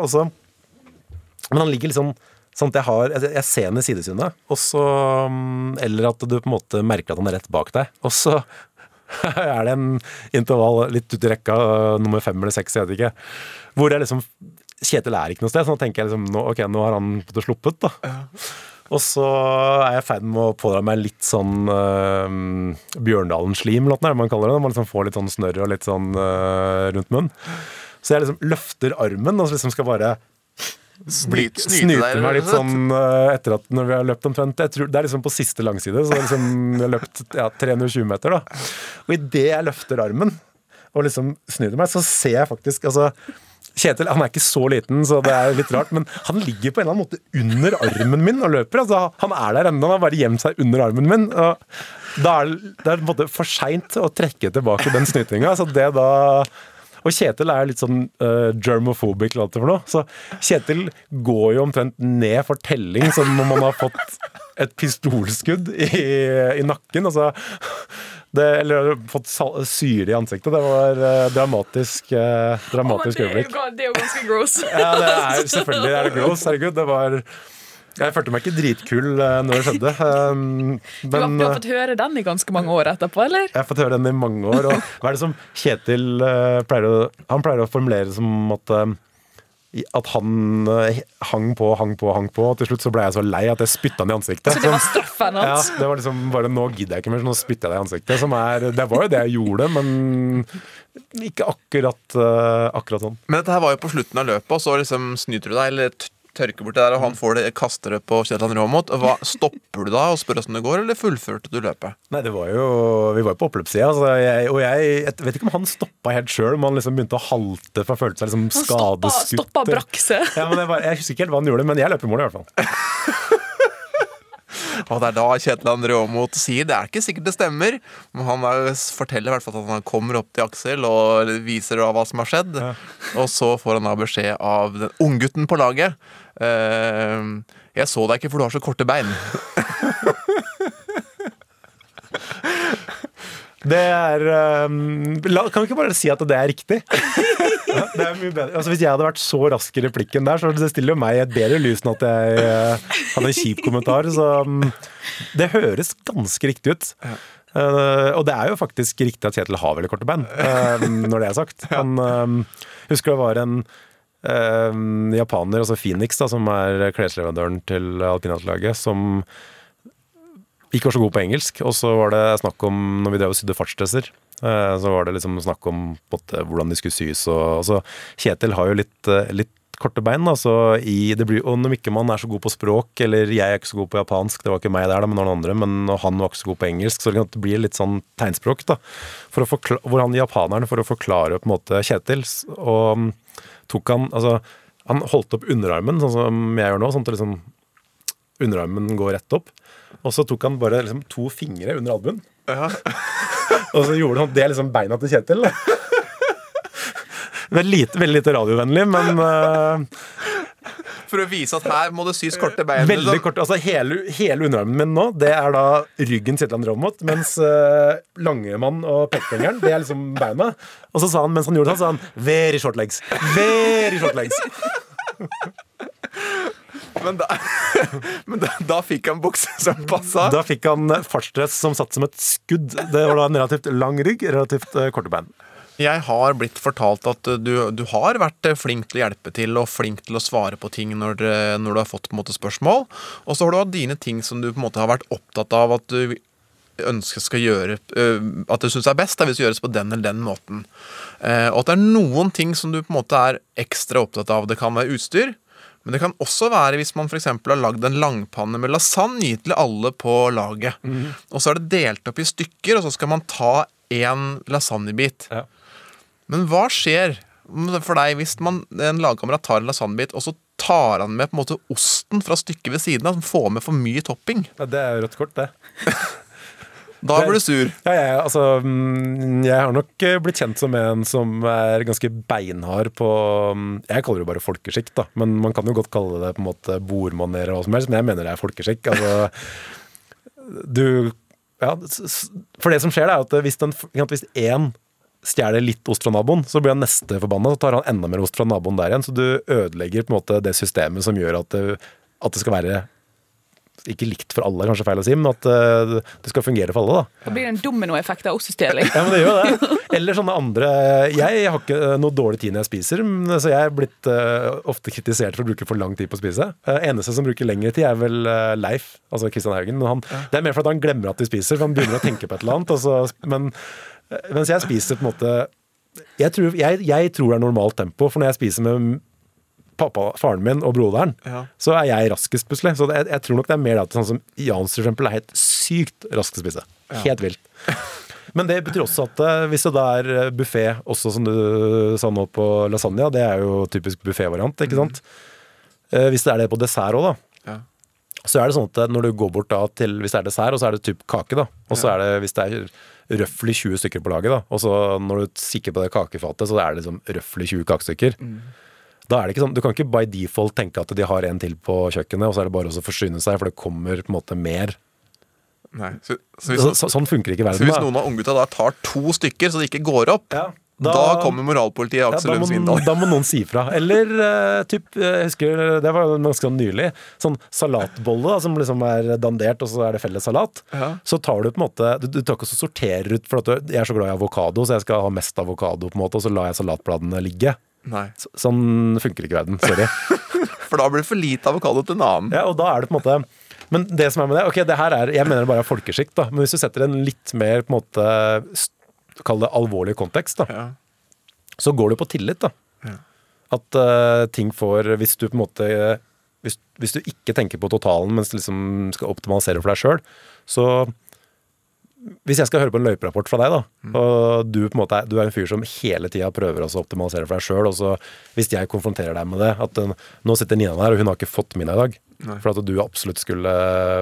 Men han ligger liksom sånn at jeg har Jeg, ser henne i sidesynet, og så um, Eller at du på en måte merker at han er rett bak deg. Og så er det en intervall litt ut i rekka, nummer fem eller seks, jeg vet ikke, hvor jeg liksom Kjetil er ikke noe sted, så nå tenker jeg liksom nå, Ok, nå har han det sluppet, da. Og så er jeg i ferd med å pådra meg litt sånn uh, Bjørndalen-slim, eller hva man kaller det. Man liksom får litt sånn snørr og litt sånn uh, rundt munnen. Så jeg liksom løfter armen og så liksom skal bare snyte snyte meg litt sånn uh, etter at når vi har løpt omtrent tror, Det er liksom på siste langside, så liksom, vi har løpt ja, 320 meter. da Og idet jeg løfter armen og liksom snur meg, så ser jeg faktisk altså Kjetil han er ikke så liten, så det er litt rart, men han ligger på en eller annen måte under armen min og løper. altså Han er der ennå, han har bare gjemt seg under armen min. og da er det det er for seint å trekke tilbake den snytinga. Så det da og Kjetil er litt sånn uh, germophobic, eller det er for noe. Så Kjetil går jo omtrent ned for telling som om han har fått et pistolskudd i, i nakken. Altså, det, eller fått syre i ansiktet. Det var uh, dramatisk, uh, dramatisk øyeblikk. det er jo ganske gross. Ja, det er, selvfølgelig er det gross. Herregud. Det var Jeg følte meg ikke dritkul uh, når det skjedde. Um, Du har, du har fått høre den i ganske mange år etterpå, eller? jeg har fått høre den i mange år. Og hva er det som Kjetil uh, pleier å Han pleier å formulere det som at uh, at han hang på, hang på, hang på. Og til slutt så ble jeg så lei at jeg spytta han i ansiktet. Så det var straffen hans? ja, det var liksom bare Nå gidder jeg ikke mer, så nå spytter jeg deg i ansiktet. Som er, det var jo det jeg gjorde, men ikke akkurat, akkurat sånn. Men dette her var jo på slutten av løpet, og så liksom snyter du deg, eller tørker bort det der, og han får det, kaster det på Kjetil André Aamodt. Stopper du da og spør åssen det går, eller fullførte du løpet? Nei, det var jo Vi var jo på oppløpssida, så jeg, og jeg, jeg vet ikke om han stoppa helt sjøl, om han liksom begynte å halte for han følte seg liksom skadeskutt. Han stoppa, stoppa brakse. Ja, men jeg, bare, jeg husker ikke helt hva han gjorde, men jeg løp i mål i hvert fall. Og det er da Kjetil André Aamodt sier det er ikke sikkert det stemmer, men han er, forteller i hvert fall at han kommer opp til Aksel og viser da hva som har skjedd. Og så får han da beskjed av den unggutten på laget. Eh, jeg så deg ikke for du har så korte bein. Det er um, la, Kan vi ikke bare si at det er riktig? Ja, det er mye bedre. Altså, hvis jeg hadde vært så rask i replikken der, så det stiller det meg i et bedre lys enn at jeg uh, hadde en kjip kommentar. Så um, det høres ganske riktig ut. Uh, og det er jo faktisk riktig at Kjetil har veldig korte bein, uh, når det er sagt. Han um, husker det var en japaner, altså Phoenix, da, som er klesleverandøren til alpinatlaget, som ikke var så god på engelsk. Og så var det snakk om, når vi drev og sydde fartsdresser, eh, så var det liksom snakk om måte, hvordan de skulle sys. Og, så Kjetil har jo litt, eh, litt korte bein, da, så i, blir, og når ikke man er så god på språk, eller jeg er ikke så god på japansk, det var ikke meg der, da, men noen andre, men han var ikke så god på engelsk, så det blir litt sånn tegnspråk, da. For å forkla- hvor han japanerne for å forklare på en måte Kjetil, og tok han Altså, han holdt opp underarmen, sånn som jeg gjør nå, sånn at liksom underarmen går rett opp. Og så tok han bare liksom to fingre under albuen. og så gjorde han det liksom beina til Kjetil. er lite, veldig lite radiovennlig, men eh, For å vise at her må det sys korte bein. veldig liksom. kort. Altså hele, hele underarmen min nå, det er da ryggen Kjetil André mot, mens uh, Langemann og pekefingeren, det er liksom beina. Og så sa han, mens han gjorde det, så sa han 'very short legs'. Very short legs. Men, da, men da, da fikk han bukse som passa. Da fikk han fartsdress som satt som et skudd. Det var da en relativt lang rygg, relativt uh, korte bein. Jeg har blitt fortalt at uh, du, du har vært uh, flink til å hjelpe til og flink til å svare på ting når, uh, når du har fått måte, spørsmål. Og så har du hatt dine ting som du på en måte har vært opptatt av at du ønsker skal gjøre At du syns er best da, hvis det gjøres på den eller den måten. Og at det er noen ting som du på en måte er ekstra opptatt av. Det kan være utstyr. Men det kan også være hvis man f.eks. har lagd en langpanne med lasagne til alle på laget. Og så er det delt opp i stykker, og så skal man ta én lasagnebit. Men hva skjer for deg hvis man, en lagkamerat tar en lasagnebit, og så tar han med på en måte osten fra stykket ved siden av, som får med for mye topping? Ja, det er rødt kort, det. Da blir du sur. Ja, ja, altså, mm, jeg har nok eh, blitt kjent som en som er ganske beinhard på mm, Jeg kaller det jo bare folkeskikk, da. Men man kan jo godt kalle det på en måte bordmaner og hva som helst, men jeg mener det er folkeskikk. Altså, du Ja, for det som skjer, er at hvis én stjeler litt ost fra naboen, så blir han neste forbanna, så tar han enda mer ost fra naboen der igjen. Så du ødelegger på en måte det systemet som gjør at det, at det skal være ikke likt for alle, kanskje feil å si, men at eh, det skal fungere for alle. da. Da blir det en dominoeffekt av ostestjeling. Ja, men det gjør det. Eller sånne andre Jeg har ikke eh, noe dårlig tid når jeg spiser, så jeg er blitt eh, ofte kritisert for å bruke for lang tid på å spise. Eneste som bruker lengre tid, er vel eh, Leif, altså Kristian Haugen. Men han, det er mer for at han glemmer at de spiser, for han begynner å tenke på et eller annet. Altså, men eh, mens jeg spiser på en måte jeg tror, jeg, jeg tror det er normalt tempo, for når jeg spiser med pappa, faren min og broderen, Ja. så er jeg raskest plutselig. Så det, jeg, tror nok det er mer det at sånn som Jans for eksempel er helt sykt rask til å spise. Helt vilt. Men det betyr også at eh, hvis det da er buffé, også som du sa nå på lasagna, det er jo typisk buffévariant, ikke sant? Mm. Hvis det er det på dessert òg, da. Ja. Så er det sånn at når du går bort da til Hvis det er dessert, og så er det typ kake, da. Og så Ja. er det hvis det er røftlig 20 stykker på laget, da. Og så når du kikker på det kakefatet, så er det liksom røftlig 20 kakestykker. Da er det ikke sånn, Du kan ikke by default tenke at de har en til på kjøkkenet, og så er det bare å forsyne seg, for det kommer på en måte mer. Nei. Så, så hvis, Så, så, sånn funker ikke verden. så hvis noen av unggutta da tar to stykker så det ikke går opp, da- da, kommer moralpolitiet Ja, Aksel Lund må, Svindal. da må noen si fra. Eller uh, typ, jeg husker, det var ganske sånn nylig, sånn salatbolle da, som liksom er dandert, og så er det felles salat. Ja. Så tar du på en måte Du, du tar ikke og sorterer ut, for jeg er så glad i avokado, så jeg skal ha mest avokado, på en måte, og så lar jeg salatbladene ligge. Så, sånn funker ikke verden. Sorry. For da blir det for lite avokado til en annen. Ja, og da er det på en måte Men det som er med det, ok, det her er Jeg mener det bare er folkeskikt da. Men hvis du setter en litt mer på en måte Kall det alvorlig kontekst, da. Så går det på tillit, da. At uh, ting får Hvis du på en måte hvis, hvis du ikke tenker på totalen, mens du liksom skal optimalisere for deg sjøl, så hvis jeg skal høre på en løyperapport fra deg, da, og du på en måte er, du er en fyr som hele tida prøver å optimalisere for deg sjøl, og så hvis jeg konfronterer deg med det at den, Nå sitter Nina der, og hun har ikke fått middag i dag. Nei. For at du absolutt skulle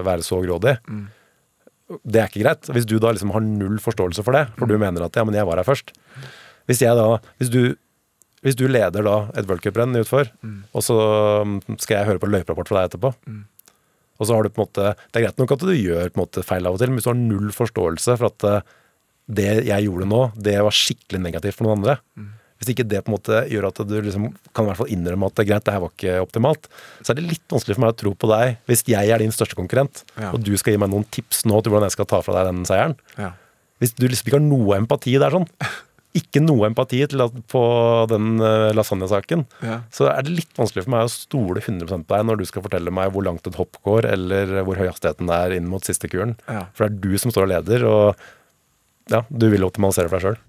være så grådig. Det er ikke greit. Hvis du da liksom har null forståelse for det, for du mener at ja, men jeg var her først. Hvis jeg da Hvis du, hvis du leder da et worldcuprenn utfor, og så mm, skal jeg høre på løyperapport fra deg etterpå, og så har du på en måte Det er greit nok at du gjør på en måte feil av og til, men hvis du har null forståelse for at eh, det jeg gjorde nå, det var skikkelig negativt for noen andre Hvis ikke det på en måte gjør at du liksom kan i hvert fall innrømme at det er greit, det her var ikke optimalt, så er det litt vanskelig for meg å tro på deg hvis jeg er din største konkurrent, Ja. og du skal gi meg noen tips nå til hvordan jeg skal ta fra deg den seieren. Ja. Hvis du liksom ikke har noe empati der sånn, ikke noe empati til at på den eh, lasagnesaken, Ja. så er det litt vanskelig for meg å stole 100 på deg når du skal fortelle meg hvor langt et hopp går, eller hvor høy hastigheten er inn mot siste kuren. Ja. For det er du som står og leder, og ja, du vil optimalisere for deg sjøl.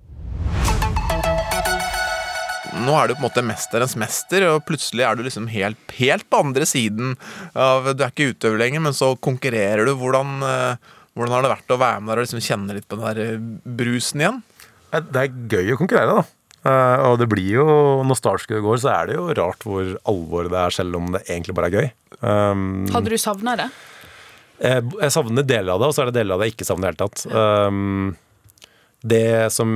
Nå er du på en måte mesterens mester, og plutselig er du liksom helt, helt på andre siden av Du er ikke utøver lenger, men så konkurrerer du. Hvordan, eh, hvordan har det vært å være med der og liksom kjenne litt på den der eh, brusen igjen? Det er gøy å konkurrere, da. Eh, og det blir jo, når startskuddet går, så er det jo rart hvor alvorlig det er, selv om det egentlig bare er gøy. Um, Hadde du savna det? Jeg, jeg savner deler av det, og så er det deler av det jeg ikke savner i det hele tatt. Um, det som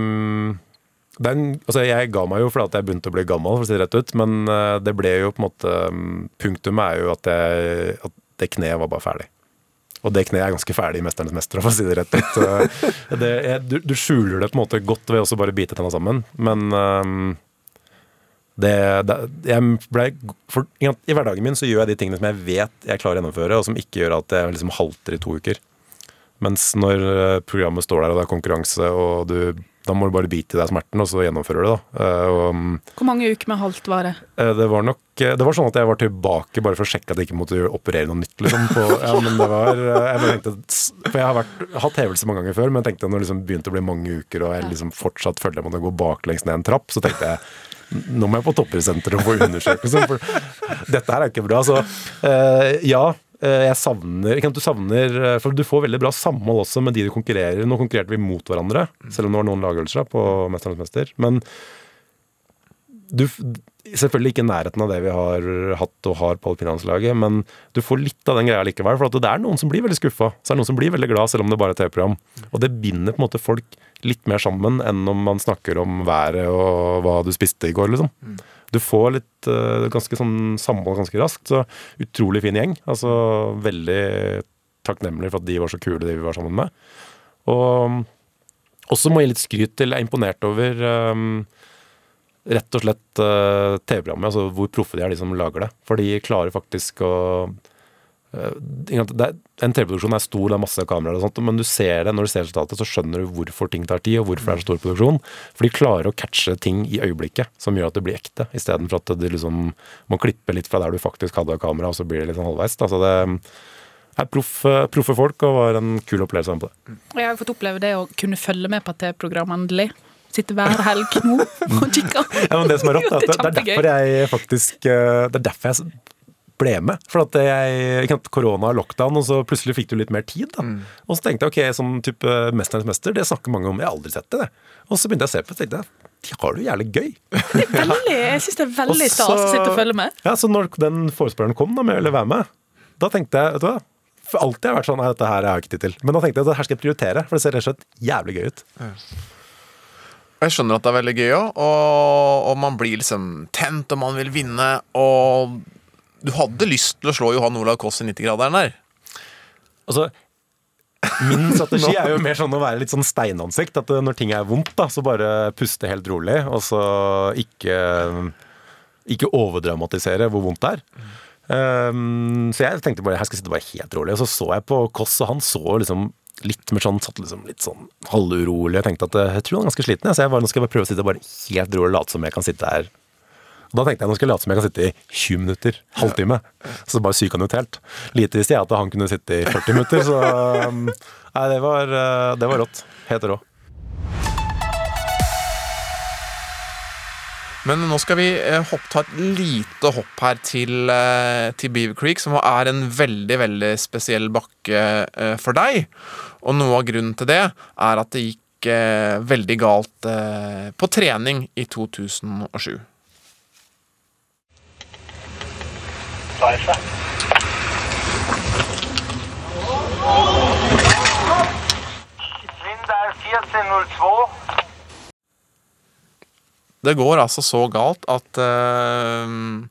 er altså Jeg ga meg jo fordi jeg begynte å bli gammel, for å si det rett ut. Men uh, det ble jo på en måte punktum Punktumet er jo at, jeg, at det kneet var bare ferdig. Og det kneet er ganske ferdig i 'Mesternes mester', for å si det rett ut. Uh, det, jeg, du, du skjuler det på en måte godt ved også bare bite tenna sammen, men um, det, det, jeg ble, for, I hverdagen min så gjør jeg de tingene som jeg vet jeg klarer å gjennomføre, og som ikke gjør at jeg liksom halter i to uker. Mens når eh, programmet står der, og det er konkurranse, og du, da må du bare bite i deg smerten, og så gjennomfører du det. da. Eh, Og, mm, Hvor mange uker med halvt var det? eh, det var nok eh, Det var sånn at jeg var tilbake bare for å sjekke at jeg ikke måtte operere noe nytt. liksom. På, ja, men det var, jeg bare tenkte, For jeg har vært, hatt hevelse mange ganger før, men jeg tenkte når det liksom begynte å bli mange uker, og jeg liksom fortsatt følte jeg måtte gå baklengs ned en trapp, så tenkte jeg nå må jeg på toppidrettssenteret og få undersøkelse. For dette her er ikke bra. Så ja, jeg savner Du savner eh, For du får veldig bra samhold også med de du konkurrerer. Nå konkurrerte vi mot hverandre, selv om det var noen lagøvelser på Mesternes mester. Men du, selvfølgelig ikke i nærheten av det vi har hatt og har på alpinlandslaget, men du får litt av den greia likevel. For det er noen som blir veldig skuffa. Så er det noen som blir veldig glad, selv om det bare er TV-program. Og det binder på en måte folk litt mer sammen enn om man snakker om været og hva du spiste i går, liksom. Du får litt eh, ganske sånn samhold ganske raskt. Så utrolig fin gjeng. Altså veldig takknemlig for at de var så kule, de vi var sammen med. Og også må jeg gi litt skryt til, jeg er imponert over um, rett og slett uh, TV-programmet, altså hvor proffe de er, de som lager det. For de klarer faktisk å En TV-produksjon er stor, det er masse kameraer og sånt, men du ser det, når du ser resultatet, så skjønner du hvorfor ting tar tid, og hvorfor det er så stor produksjon. For de klarer å catche ting i øyeblikket som gjør at det blir ekte, istedenfor at du liksom må klippe litt fra der du faktisk hadde kamera, og så blir det litt sånn halvveis. Altså det er proffe, proffe folk, og var en kul opplevelse med på det. Og jeg har fått oppleve det å kunne følge med på TV-program endelig. Sitte hver helg nå og kikke. Ja, men det som er rått, er at det, det er derfor jeg faktisk eh, Det er derfor jeg ble med. For at jeg, korona og lockdown, og så plutselig fikk du litt mer tid. da. Og så tenkte jeg ok, som type Mesternes mester, det snakker mange om. Jeg har aldri sett det. det. Og så begynte jeg å se på det, tenkte jeg de har det jo jævlig gøy. Veldig, jeg syns det er veldig stas å sitte og følge med. Ja, Så når den forespøreren kom da med å være med, da tenkte jeg vet du hva, For alltid har jeg vært sånn Nei, dette her har jeg ikke tid til. Men da tenkte jeg at her skal jeg prioritere, for det ser rett og slett jævlig gøy ut. Jeg skjønner at det er veldig gøy òg, og, og man blir liksom tent, og man vil vinne, og du hadde lyst til å slå Johan Olav Koss i 90-graderen der. Altså, Min strategi er jo mer sånn å være litt sånn steinansikt. At når ting er vondt, da, så bare puste helt rolig, og så ikke, ikke overdramatisere hvor vondt det er. Um, så jeg tenkte bare her skal jeg sitte bare helt rolig. Og så så jeg på Koss, og han så liksom litt mer sånn, satt liksom litt sånn halvurolig. Jeg tenkte at eh, jeg tror han er ganske sliten, så jeg bare, nå skal jeg bare prøve å sitte bare helt rolig og late som jeg kan sitte her. Og da tenkte jeg nå skal jeg late som jeg kan sitte i 20 minutter, halvtime. Så bare psyka han ut helt. Lite visste jeg at han kunne sitte i 40 minutter, så um, Nei, det var, uh, det var rått. Helt rå. Men nå skal vi eh, hopp, ta et lite hopp her til, eh, til Beaver Creek, som er en veldig, veldig spesiell bakke eh, for deg. Og noe av grunnen til det er at det gikk eh, veldig galt eh, på trening i 2007. Vind er 1402. Det går altså så galt at uh,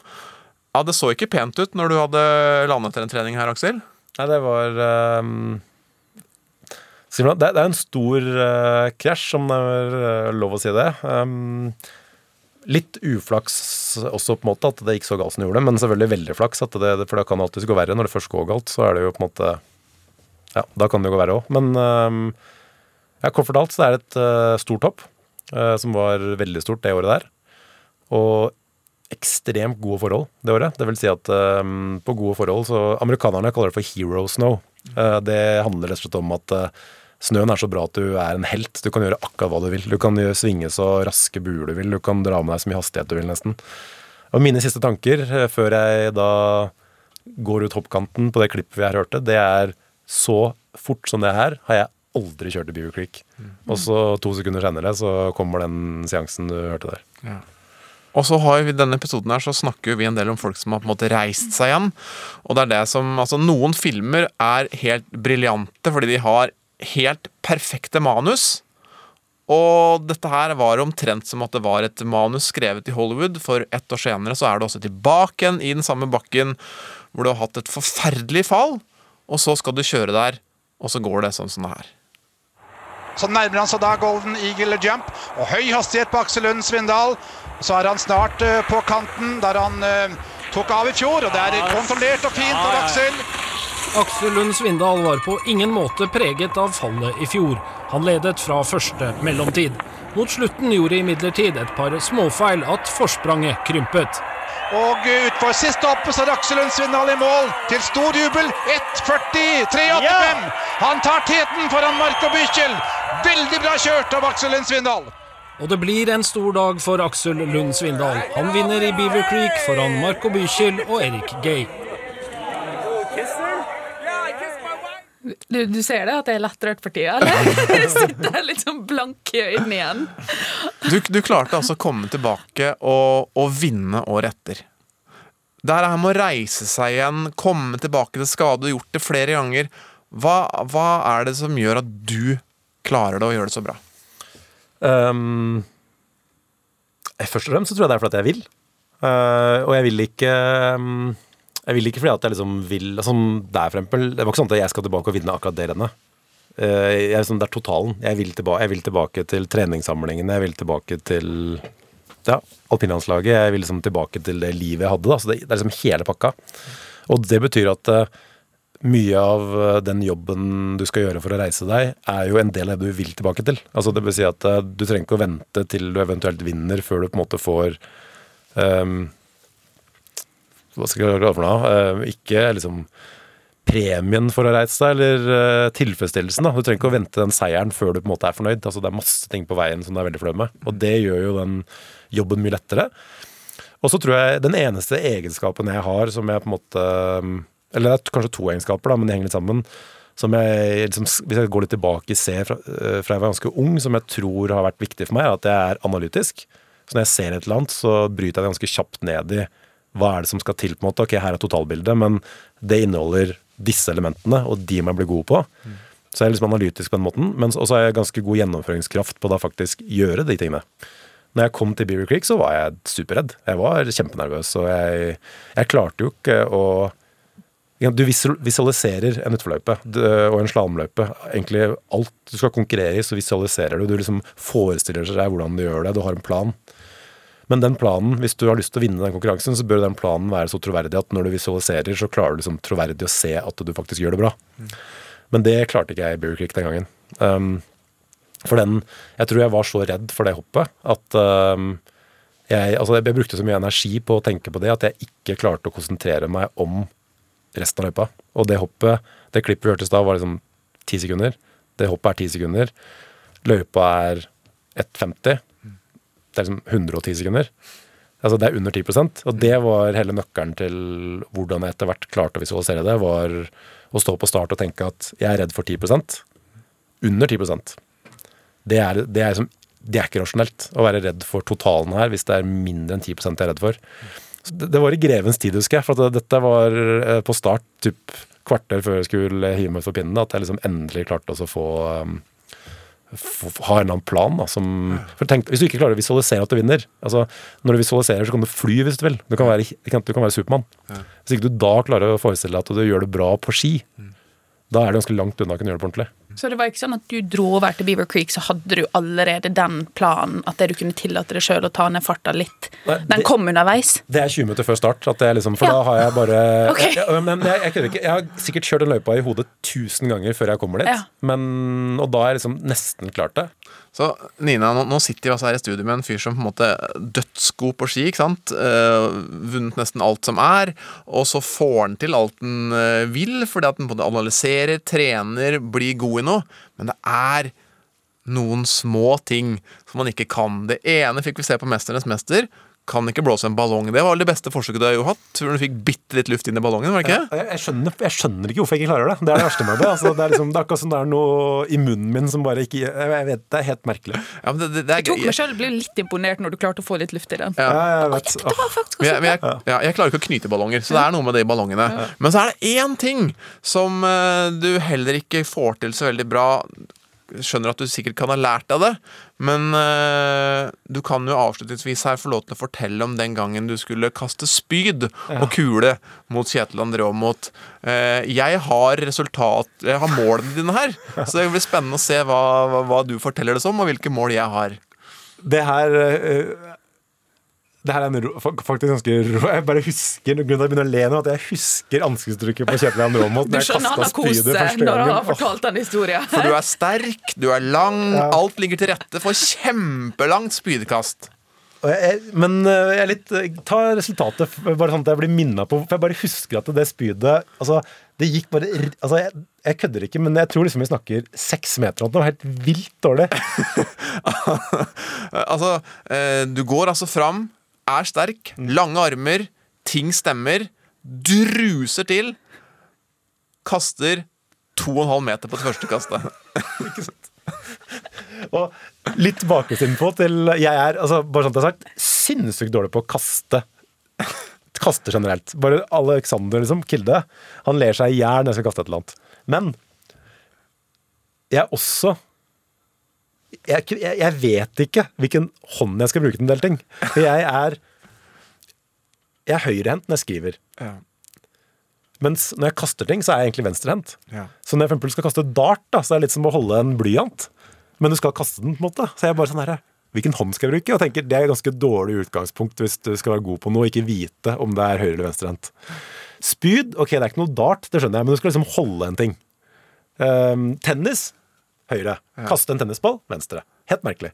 Ja, det så ikke pent ut når du hadde landet etter en trening her, Aksel. Nei, det var um, det, det er en stor uh, krasj, om det er lov å si det. Ehm, litt uflaks også, på en måte, at det gikk så galt som det gjorde. Men selvfølgelig veldig flaks, det, for det kan alltid gå verre. Når det først går galt, så er det jo på en måte Ja, da kan det jo gå verre òg. Men ehm, ja, kort fortalt så er det et eh, stort hopp, eh, som var veldig stort det året der. Og ekstremt gode forhold det året. Det vil si at på gode forhold så Amerikanerne kaller det for hero snow. Eh, det handler rett og slett om at eh, snøen er så bra at du er en helt. Du kan gjøre akkurat hva du vil. Du kan svinge så raske buer du vil. Du kan dra med deg så mye hastighet du vil, nesten. Og mine siste tanker eh, før jeg da går ut hoppkanten på det klippet vi her hørte, det er så fort som det her har jeg aldri kjørt i Beaver Creek. Og så to sekunder senere så kommer den seansen du hørte der. Og så har vi denne episoden her, så snakker vi en del om folk som har på en måte reist seg igjen. Og det er det som Altså, noen filmer er helt briljante fordi de har helt perfekte manus. Og dette her var omtrent som at det var et manus skrevet i Hollywood. For ett år senere så er du også tilbake igjen i den samme bakken hvor du har hatt et forferdelig fall, og så skal du kjøre der, og så går det sånn som det her. Så nærmer han seg da Golden Eagle Jump, og høy hastighet på Aksel Lund Svindal. Så er han snart eh, på kanten der han eh, tok av i fjor, og det er kontrollert og fint av Aksel. Aksel Lund Svindal var på ingen måte preget av fallet i fjor. Han ledet fra første mellomtid. Mot slutten gjorde imidlertid et par småfeil at forspranget krympet. Og utfor siste hoppet så er Aksel Lund Svindal i mål, til stor jubel. 1.40,385. Han tar teten foran Marco Büchel. Veldig bra kjørt av Aksel Lund Svindal. Og det blir en stor dag for Aksel Lund Svindal. Han vinner i Beaver Creek foran Marco Büchel og Erik Gay. Du, du ser det at jeg er lettrørt for tida, eller? Jeg sitter litt sånn blank i øynene igjen. Du, du klarte altså å komme tilbake og, og vinne året etter. Det her med å reise seg igjen, komme tilbake til skade, og gjort det flere ganger. Hva, hva er det som gjør at du klarer det og gjør det så bra? Um, først og fremst så tror jeg det er fordi jeg vil. Uh, og jeg vil ikke um, Jeg vil ikke fordi at jeg liksom vil altså, der for eksempel, Det var ikke sånn at jeg skal tilbake og vinne akkurat det rennet. Eh, jeg, er sånn, det er totalen. Jeg vil, tilbake, jeg vil tilbake til treningssamlingene. Jeg vil tilbake til ja, alpinlandslaget. Jeg vil liksom tilbake til det livet jeg hadde. Da. Så det, det er liksom hele pakka. Og det betyr at eh, mye av eh, den jobben du skal gjøre for å reise deg, er jo en del av det du vil tilbake til. Altså Det vil si at eh, du trenger ikke å vente til du eventuelt vinner, før du på en måte får ehm, Hva skal jeg kalle for noe? Eh, ikke liksom premien for å reise deg, eller eh, tilfredsstillelsen. da. Du trenger ikke å vente den seieren før du på en måte er fornøyd. Altså Det er masse ting på veien som du er veldig fornøyd med, og det gjør jo den jobben mye lettere. Og så tror jeg den eneste egenskapen jeg har som jeg på en måte Eller det er kanskje to egenskaper, da, men de henger litt sammen. Som jeg, liksom, hvis jeg går litt tilbake i ser fra, eh, fra jeg var ganske ung, som jeg tror har vært viktig for meg, er at jeg er analytisk. Så når jeg ser et eller annet, så bryter jeg det ganske kjapt ned i hva er det som skal til. på en måte, ok, Her er totalbildet, men det inneholder disse elementene, og de må jeg bli god på. Så jeg er liksom analytisk på den måten, men også har jeg ganske god gjennomføringskraft på å da faktisk gjøre de tingene. Når jeg kom til Beaver Creek, så var jeg superredd. Jeg var kjempenervøs, og jeg, jeg klarte jo ikke å Du visualiserer en utforløype og en slalåmløype. Egentlig alt du skal konkurrere i, så visualiserer du. Du liksom forestiller deg hvordan du gjør det. Du har en plan. Men den planen, hvis du har lyst til å vinne den konkurransen, så bør den planen være så troverdig at når du visualiserer, så klarer du liksom troverdig å se at du faktisk gjør det bra. Men det klarte ikke jeg i Bear Creek den gangen. Um, for den Jeg tror jeg var så redd for det hoppet at um, jeg, altså jeg brukte så mye energi på å tenke på det at jeg ikke klarte å konsentrere meg om resten av løypa. Og det hoppet, det klippet vi hørte i stad, var liksom ti sekunder. Det hoppet er ti sekunder. Løypa er 1,50. Det er liksom 110 sekunder. Altså det er under 10% og det var hele nøkkelen til hvordan jeg etter hvert klarte å visualisere det, var å stå på start og tenke at jeg er redd for 10% Under 10% det er, det, er som, det er ikke rasjonelt å være redd for totalen her hvis det er mindre enn 10 jeg er redd for. Det, det var i grevens tid, husker jeg. For dette var eh, på start, typ kvarter før jeg skulle hive meg for pinnen, at jeg liksom endelig klarte å få um, ha en eller annen plan. Da, som, for tenk, hvis du ikke klarer å visualisere at du vinner altså Når du visualiserer, så kan du fly hvis du vil. Du kan være, du kan være Supermann. Hvis ikke du da klarer å forestille deg at du gjør det bra på ski, da er det ganske langt unna å kunne gjøre det på ordentlig. Så det var ikke sånn at du dro over til Beaver Creek, så hadde du allerede den planen, at det du kunne tillate deg sjøl å ta ned farta litt. Den kom underveis. Det er 20 minutter før start. Det liksom, for Ja. da har jeg bare okay. jeg, men jeg, jeg, kødder ikke. jeg har sikkert kjørt den løypa i hodet tusen ganger før jeg kommer dit. Ja. Men, og da har jeg liksom nesten klart det. Så Nina, nå, nå sitter vi altså her i studio med en fyr som på en måte dødsgod på ski. ikke sant? Eh, vunnet nesten alt som er. Og så får han til alt han eh, vil, fordi at han både analyserer, trener, blir god i noe. Men det er noen små ting som man ikke kan. Det ene fikk vi se på 'Mesternes mester'. Kan ikke blåse en ballong. Det var vel det beste forsøket du har jo hatt. Tror du du fikk bitte litt luft inn i ballongen, var det ikke? Jeg, jeg, skjønner, jeg skjønner ikke hvorfor jeg ikke klarer det. Det er det verste med det. Altså, det, er liksom, det er akkurat som det er noe i munnen min som bare ikke Jeg, vet, Det er helt merkelig. Ja, men det, det, det er Jeg tok meg selv ble litt imponert når du klarte å få litt luft i den. Ja. jeg vet. Det var faktisk Men jeg, jeg, ja, jeg klarer ikke å knyte ballonger, så det er noe med de ballongene. Men så er det én ting som eh, du heller ikke får til så veldig bra. Skjønner at du sikkert kan ha lært av det, men uh, du kan jo avslutningsvis her få lov til å fortelle om den gangen du skulle kaste spyd og kule mot Kjetil André Aamodt. Uh, jeg har resultat Jeg har målene dine her, så det blir spennende å se hva, hva, hva du forteller det som, og hvilke mål jeg har. Det her øh, det her er en ro- faktisk ganske rå Jeg bare husker grunnen til at jeg begynner å le nå, at jeg husker ansiktsuttrykket på Kjetil Jan Du skjønner han har kost seg når han har fortalt den historien. For du er sterk, du er lang, alt ligger til rette for kjempelangt spydkast. Og jeg, jeg, men øh, jeg er litt øh, Ta resultatet, bare sånn at jeg blir minna på For jeg bare husker at det spydet Altså, det gikk bare Altså, jeg, jeg kødder ikke, men jeg tror liksom vi snakker seks meter. om Det var helt vilt dårlig. altså, eh, du går altså fram, er sterk, lange armer, ting stemmer, druser til, kaster to og en halv meter på det første kastet. Og litt bakgrunnsinfo til Jeg er, altså, bare sånn at det er sagt, sinnssykt dårlig på å kaste. Kaste generelt. Bare Alexander, liksom, Kilde, han ler seg i hjel når jeg skal kaste et eller annet. Men jeg er også jeg, jeg, jeg vet ikke hvilken hånd jeg skal bruke til en del ting. For jeg er Jeg er høyrehendt når jeg skriver. Ja. Mens når jeg kaster ting, så er jeg egentlig venstrehendt. Ja. Så når jeg for skal kaste dart, da, så er det litt som å holde en blyant. Men du skal kaste den, på en måte. Så jeg er bare sånn herre Hvilken hånd skal jeg bruke? Og tenker Det er et ganske dårlig utgangspunkt hvis du skal være god på noe, og ikke vite om det er høyre- eller venstrehendt. Spyd, ok, det er ikke noe dart, det skjønner jeg, men du skal liksom holde en ting. Um, tennis, høyre. Kaste en tennisball, venstre. Helt merkelig.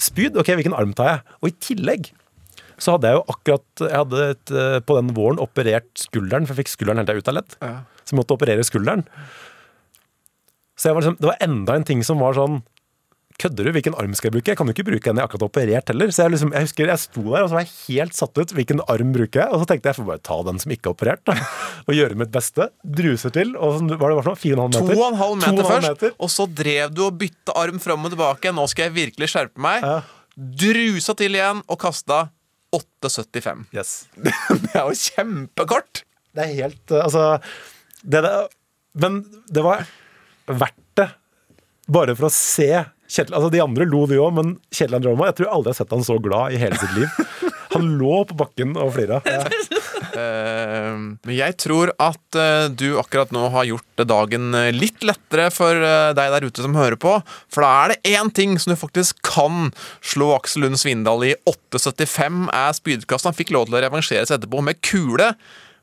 Spyd, ok, hvilken arm tar jeg? Og i tillegg så hadde jeg jo akkurat Jeg hadde et, eh, på den våren operert skulderen, for jeg fikk skulderen helt ut av ledd. Så jeg måtte operere skulderen. Så var liksom, det var enda en ting som var sånn Kødder du? Hvilken arm skal jeg bruke? Jeg kan jo ikke bruke den jeg akkurat har operert heller. Så jeg, liksom, jeg husker jeg sto der og så var jeg helt satt ut. Hvilken arm bruker jeg? Og så tenkte jeg jeg får bare ta den som ikke er operert, da. Og gjøre mitt beste. Druser til. Og så var det og en halv meter? og en halv To meter og først, og så drev du og bytta arm fram og tilbake. Nå skal jeg virkelig skjerpe meg. Drusa til igjen og kasta 8,75. Yes. Det er jo kjempekort! Det er helt uh, Altså det, det, Men det var verdt det. Bare for å se Kjetil Altså De andre lo, de òg, men Kjetil André Jeg tror aldri jeg har sett han så glad i hele sitt liv. Han lå på bakken og flira. Eh, Men jeg tror at eh, du akkurat nå har gjort dagen eh, litt lettere for eh, deg der ute som hører på. For da er det én ting som du faktisk kan slå Aksel Lund Svindal i. 8,75 er spydkast. Han fikk lov til å revansjere seg etterpå med kule.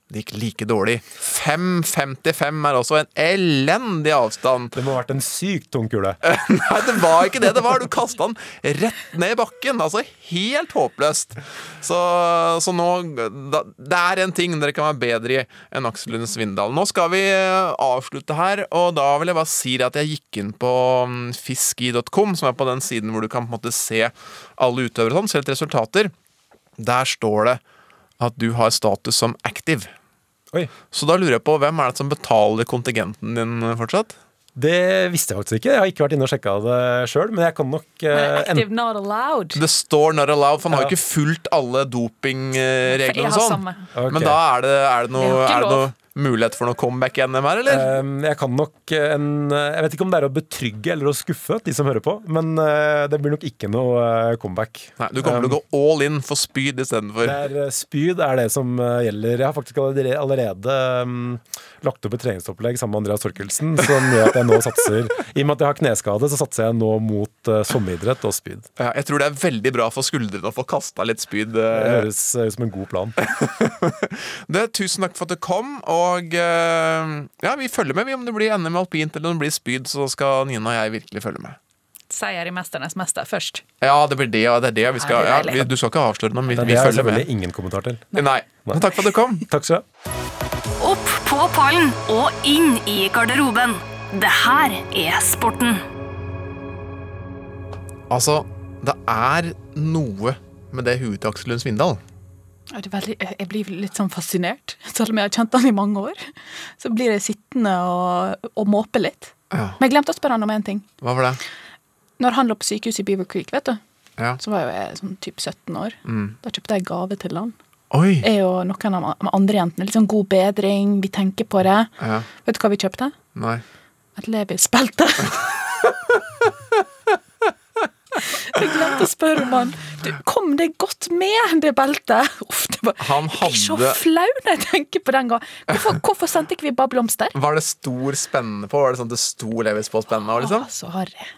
Det gikk like dårlig. 5,55 er også en elendig avstand. Det må ha vært en sykt tung kule. Nei, det var ikke det det var. Du kasta den rett ned i bakken. Altså helt håpløst. Så, så nå da, Det er en ting dere kan være bedre i enn Aksel Lund Svindal. Nå skal vi eh, avslutte her, og da vil jeg bare si at jeg gikk inn på mm, fiski.com, som er på den siden hvor du kan på en måte se alle utøvere og sånn, se litt resultater. Der står det at du har status som active. Oi. Så da lurer jeg på, hvem er det som betaler kontingenten din fortsatt? Det visste jeg faktisk ikke. Jeg har ikke vært inne og sjekka det sjøl, men jeg kan nok uh, Active not allowed. Det står not allowed, for han har jo ikke fulgt alle dopingreglene og sånn. samme. Men da er det, er det, noe, det er det noe mulighet for noe comeback i NM her, eller? Ehm, Jeg kan nok en Jeg vet ikke om det er å betrygge eller å skuffe de som hører på, men eh, det blir nok ikke noe eh, comeback. Nei, du kommer til å gå all in for spyd istedenfor. Det er, eh, spyd er det som eh, gjelder. Jeg har faktisk allerede, allerede mm, lagt opp et treningsopplegg sammen med Andreas Torkelsen som gjør at jeg nå satser I og med at jeg har kneskade, så satser jeg nå mot eh, sommeridrett og spyd. Ja, jeg tror det er veldig bra for skuldrene å få kasta litt spyd. Det eh. høres eh, ut som en god plan. Det, tusen takk for at du kom, og eh, ja, vi følger med vi om det blir NM alpint eller om det blir spyd, så skal Nina og jeg virkelig følge med. Seier i Mesternes mester først. Ja, det blir det, det er det vi skal Ja, det er vi. Du skal ikke avsløre noe, vi, Det, vi det har jeg følger selvfølgelig med. ingen kommentar til. Nei. Men takk for at du kom. Takk skal du ha. Opp på pallen og inn i garderoben. Det her er sporten. Altså, det er noe med det huet til Aksel Lund Svindal. Veldig, jeg blir litt sånn fascinert. Selv om jeg har kjent han i mange år. Så blir jeg sittende og, og måpe litt. Ja. Men jeg glemte å spørre han om én ting. Hva var det? Når han lå på sykehuset i Beaver Creek, vet du, Ja. så var jo jeg sånn typ 17 år. Mm. Da kjøpte jeg gave til han. Oi! Jeg og noen av de andre jentene. Litt sånn god bedring, vi tenker på det. Ja. Vet du hva vi kjøpte? Nei. Et Levis-belte. Jeg glemte å spørre om han du, Kom det godt med, det beltet? Uff, det var, Han jeg blir så flau når jeg tenker på den gang. Hvorfor, hvorfor sendte ikke vi bare blomster? Var det stor spenne på? Var det sånn det sto Levis på spenna? Liksom? Så harry.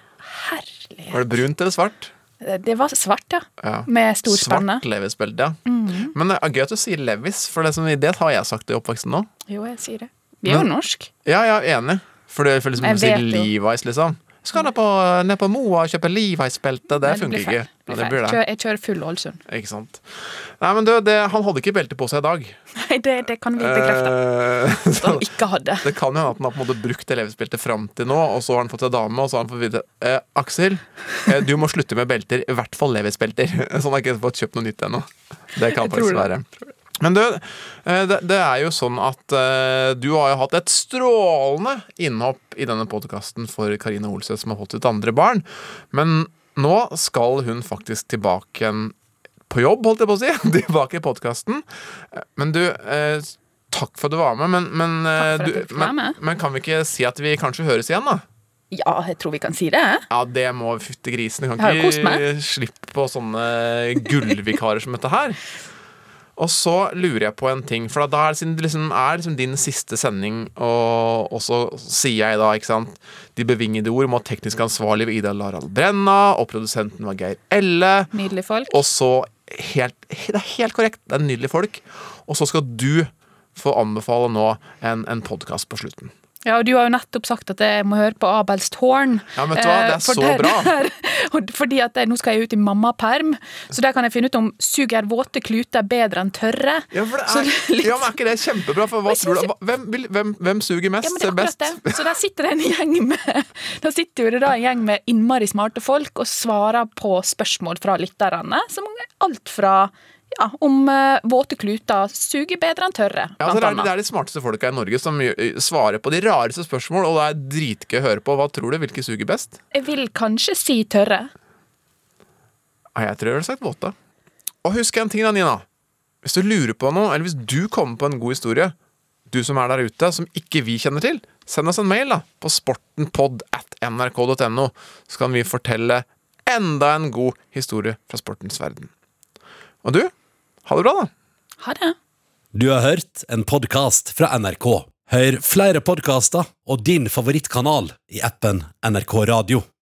Herlig. Var det brunt eller svart? Det det var svart, ja. Ja. Med stor spenne. Svart Levis-belte, ja. Mhm. Men det er gøy at du sier Levis, for det, som, det har jeg sagt i oppveksten nå. Jo, jeg sier det. Vi er jo norsk. Ja, jeg er enig. For det føles som om å si. Levi's, liksom. Skal ned på, ned på Moa og kjøpe Levi's-belte. Det Nei, funker ikke. Ja, det det. Jeg kjører full Ålesund. Ikke sant. Nei, men du, det, han hadde ikke belte på seg i dag. Nei, det, det kan vi bekrefte. Eh, han ikke hadde. Det kan jo hende at han har på en måte brukt det Levis-beltet fram til nå, og så har han fått seg dame, og så har han fått vite eh, Aksel, eh, du må slutte med belter. I hvert fall Levis-belter. Så han har ikke fått kjøpt noe nytt ennå. Det kan tror faktisk være. Men du, eh, det, er jo sånn at eh, du har jo hatt et strålende innhopp i denne podkasten for Karine Olseth, som har fått sitt andre barn. Men nå skal hun faktisk tilbake igjen på jobb, holdt jeg på å si. Tilbake i podkasten. Men du, eh, takk for at du var med. Men, men, eh, du, men, men kan vi ikke si at vi kanskje høres igjen, da? Ja, jeg tror vi kan si det. Ja, det må fytte grisen. Du kan ikke slippe på sånne gullvikarer som dette her. Og så lurer jeg på en ting, for da er det, liksom, er liksom din siste sending, og, og så sier jeg da, ikke sant De bevingede ord mot teknisk ansvarlig ved Ida Larald Brenna, og produsenten var Geir Elle. Nydelige folk. Og så helt, Det er helt korrekt, det er nydelige folk. Og så skal du få anbefale nå en, en podkast på slutten. Ja, og du har jo nettopp sagt at jeg må høre på Abels tårn. Ja, men vet du hva, det er Eh, for så bra. der- fordi at jeg, nå skal jeg ut i mammaperm, så der kan jeg finne ut om suger våte kluter bedre enn tørre. Ja, for det Så er, ja, men er ikke det kjempebra? For hva tror du, hvem, hvem, hvem suger mest? Ja, men det er best? akkurat det. Så der sitter det en gjeng med Der sitter jo det da en gjeng med innmari smarte folk og svarer på spørsmål fra lytterne. Som er alt fra ja, om uh, våte kluter suger bedre enn tørre, Ja, altså, det, er, det er de smarteste folka i Norge som svarer på de rareste spørsmål, og det er dritgøy å høre på. Hva tror du? Hvilke suger best? Jeg vil kanskje si tørre. Ja, jeg tror jeg ville sagt våte. Og husk en ting da, Nina. Hvis du lurer på noe, eller hvis du kommer på en god historie, du som er der ute, som ikke vi kjenner til, send oss en mail da, på sportenpod at nrk.no, så kan vi fortelle enda en god historie fra sportens verden. Og du, ha det bra, da. Ha det. Du har hørt en podkast fra NRK. Hør flere podkaster og din favorittkanal i appen NRK Radio.